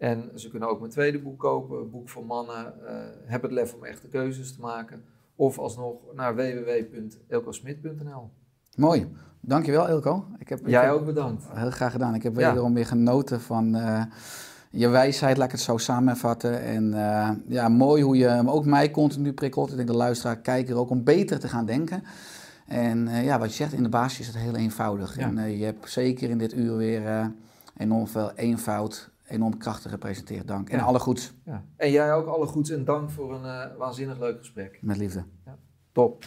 En ze kunnen ook mijn tweede boek kopen, een boek voor mannen, eh, Heb het lef om echte keuzes te maken. Of alsnog naar www.elkosmit.nl. Mooi. Dankjewel Ilko. Ik heb, ik Jij heb- ook bedankt. Heel graag gedaan. Ik heb Ja. wederom weer genoten van eh, je wijsheid, laat ik het zo samenvatten. En eh, ja, mooi hoe je ook mij continu prikkelt. Ik denk de luisteraar, kijker ook, om beter te gaan denken. En ja, wat je zegt, in de basis is het heel eenvoudig. Ja. En je hebt zeker in dit uur weer enorm veel eenvoud, enorm krachtig gepresenteerd. Dank. En Ja. alle goeds, Ja. En jij ook alle goeds en dank voor een eh, waanzinnig leuk gesprek. met liefde. Top.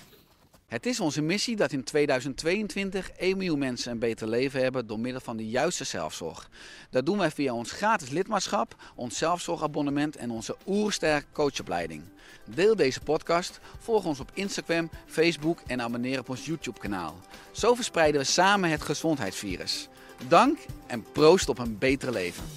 Het is onze missie dat in 2022 1 miljoen mensen een beter leven hebben door middel van de juiste zelfzorg. Dat doen wij via ons gratis lidmaatschap, ons zelfzorgabonnement en onze oersterk coachopleiding. Deel deze podcast, volg ons op Instagram, Facebook en abonneer op ons YouTube kanaal. Zo verspreiden we samen het gezondheidsvirus. Dank en proost op een beter leven.